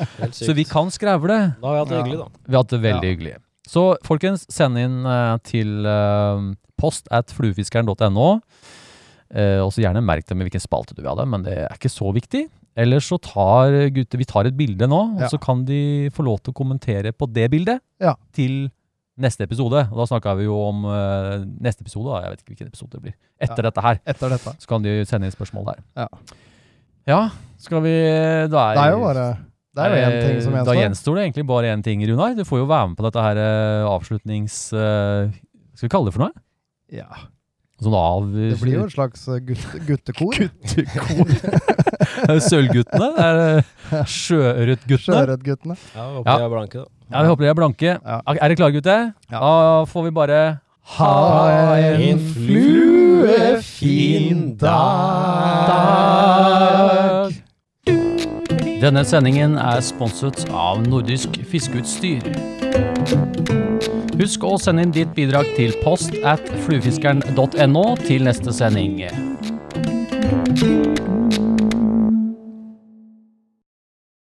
*laughs* helt. Så vi kan skrevle. Da har vi hatt det Ja. hyggelig, da. Vi har hatt det veldig Ja. hyggelig. Så folkens, send inn eh, til eh, post at fluefiskeren.no. Og så gjerne merk det med hvilken spalte du vil ha det, men det er ikke så viktig. Ellers så tar gutter Vi tar et bilde nå, og så kan de få lov til å kommentere på det bildet Ja. til neste episode. Og da snakka vi jo om uh, neste episode, da. Jeg vet ikke hvilken episode det blir. Etter dette her. Etter dette. Så kan de sende inn spørsmål der. Ja. Ja, skal vi Da er, Det er jo bare Det er jo én ting som gjenstår. Da gjenstår det egentlig bare én ting, Runar. Du får jo være med på dette her uh, avslutnings... Uh, skal vi kalle det for noe? Ja. Sånn av... Det blir jo et slags eh, gutte, guttekor. *laughs* Sølvguttene? Det er eh, Sjøørretguttene? Sjøørretguttene. Ja, vi håper Ja. de er blanke, da. Ja, vi håper de er blanke. Ja. Er dere klare, gutter? Ja. Da får vi bare Ha en fluefin dag. Denne sendingen er sponset av Nordisk Fiskeutstyr. Husk å sende inn ditt bidrag til post at fluefiskeren.no til neste sending.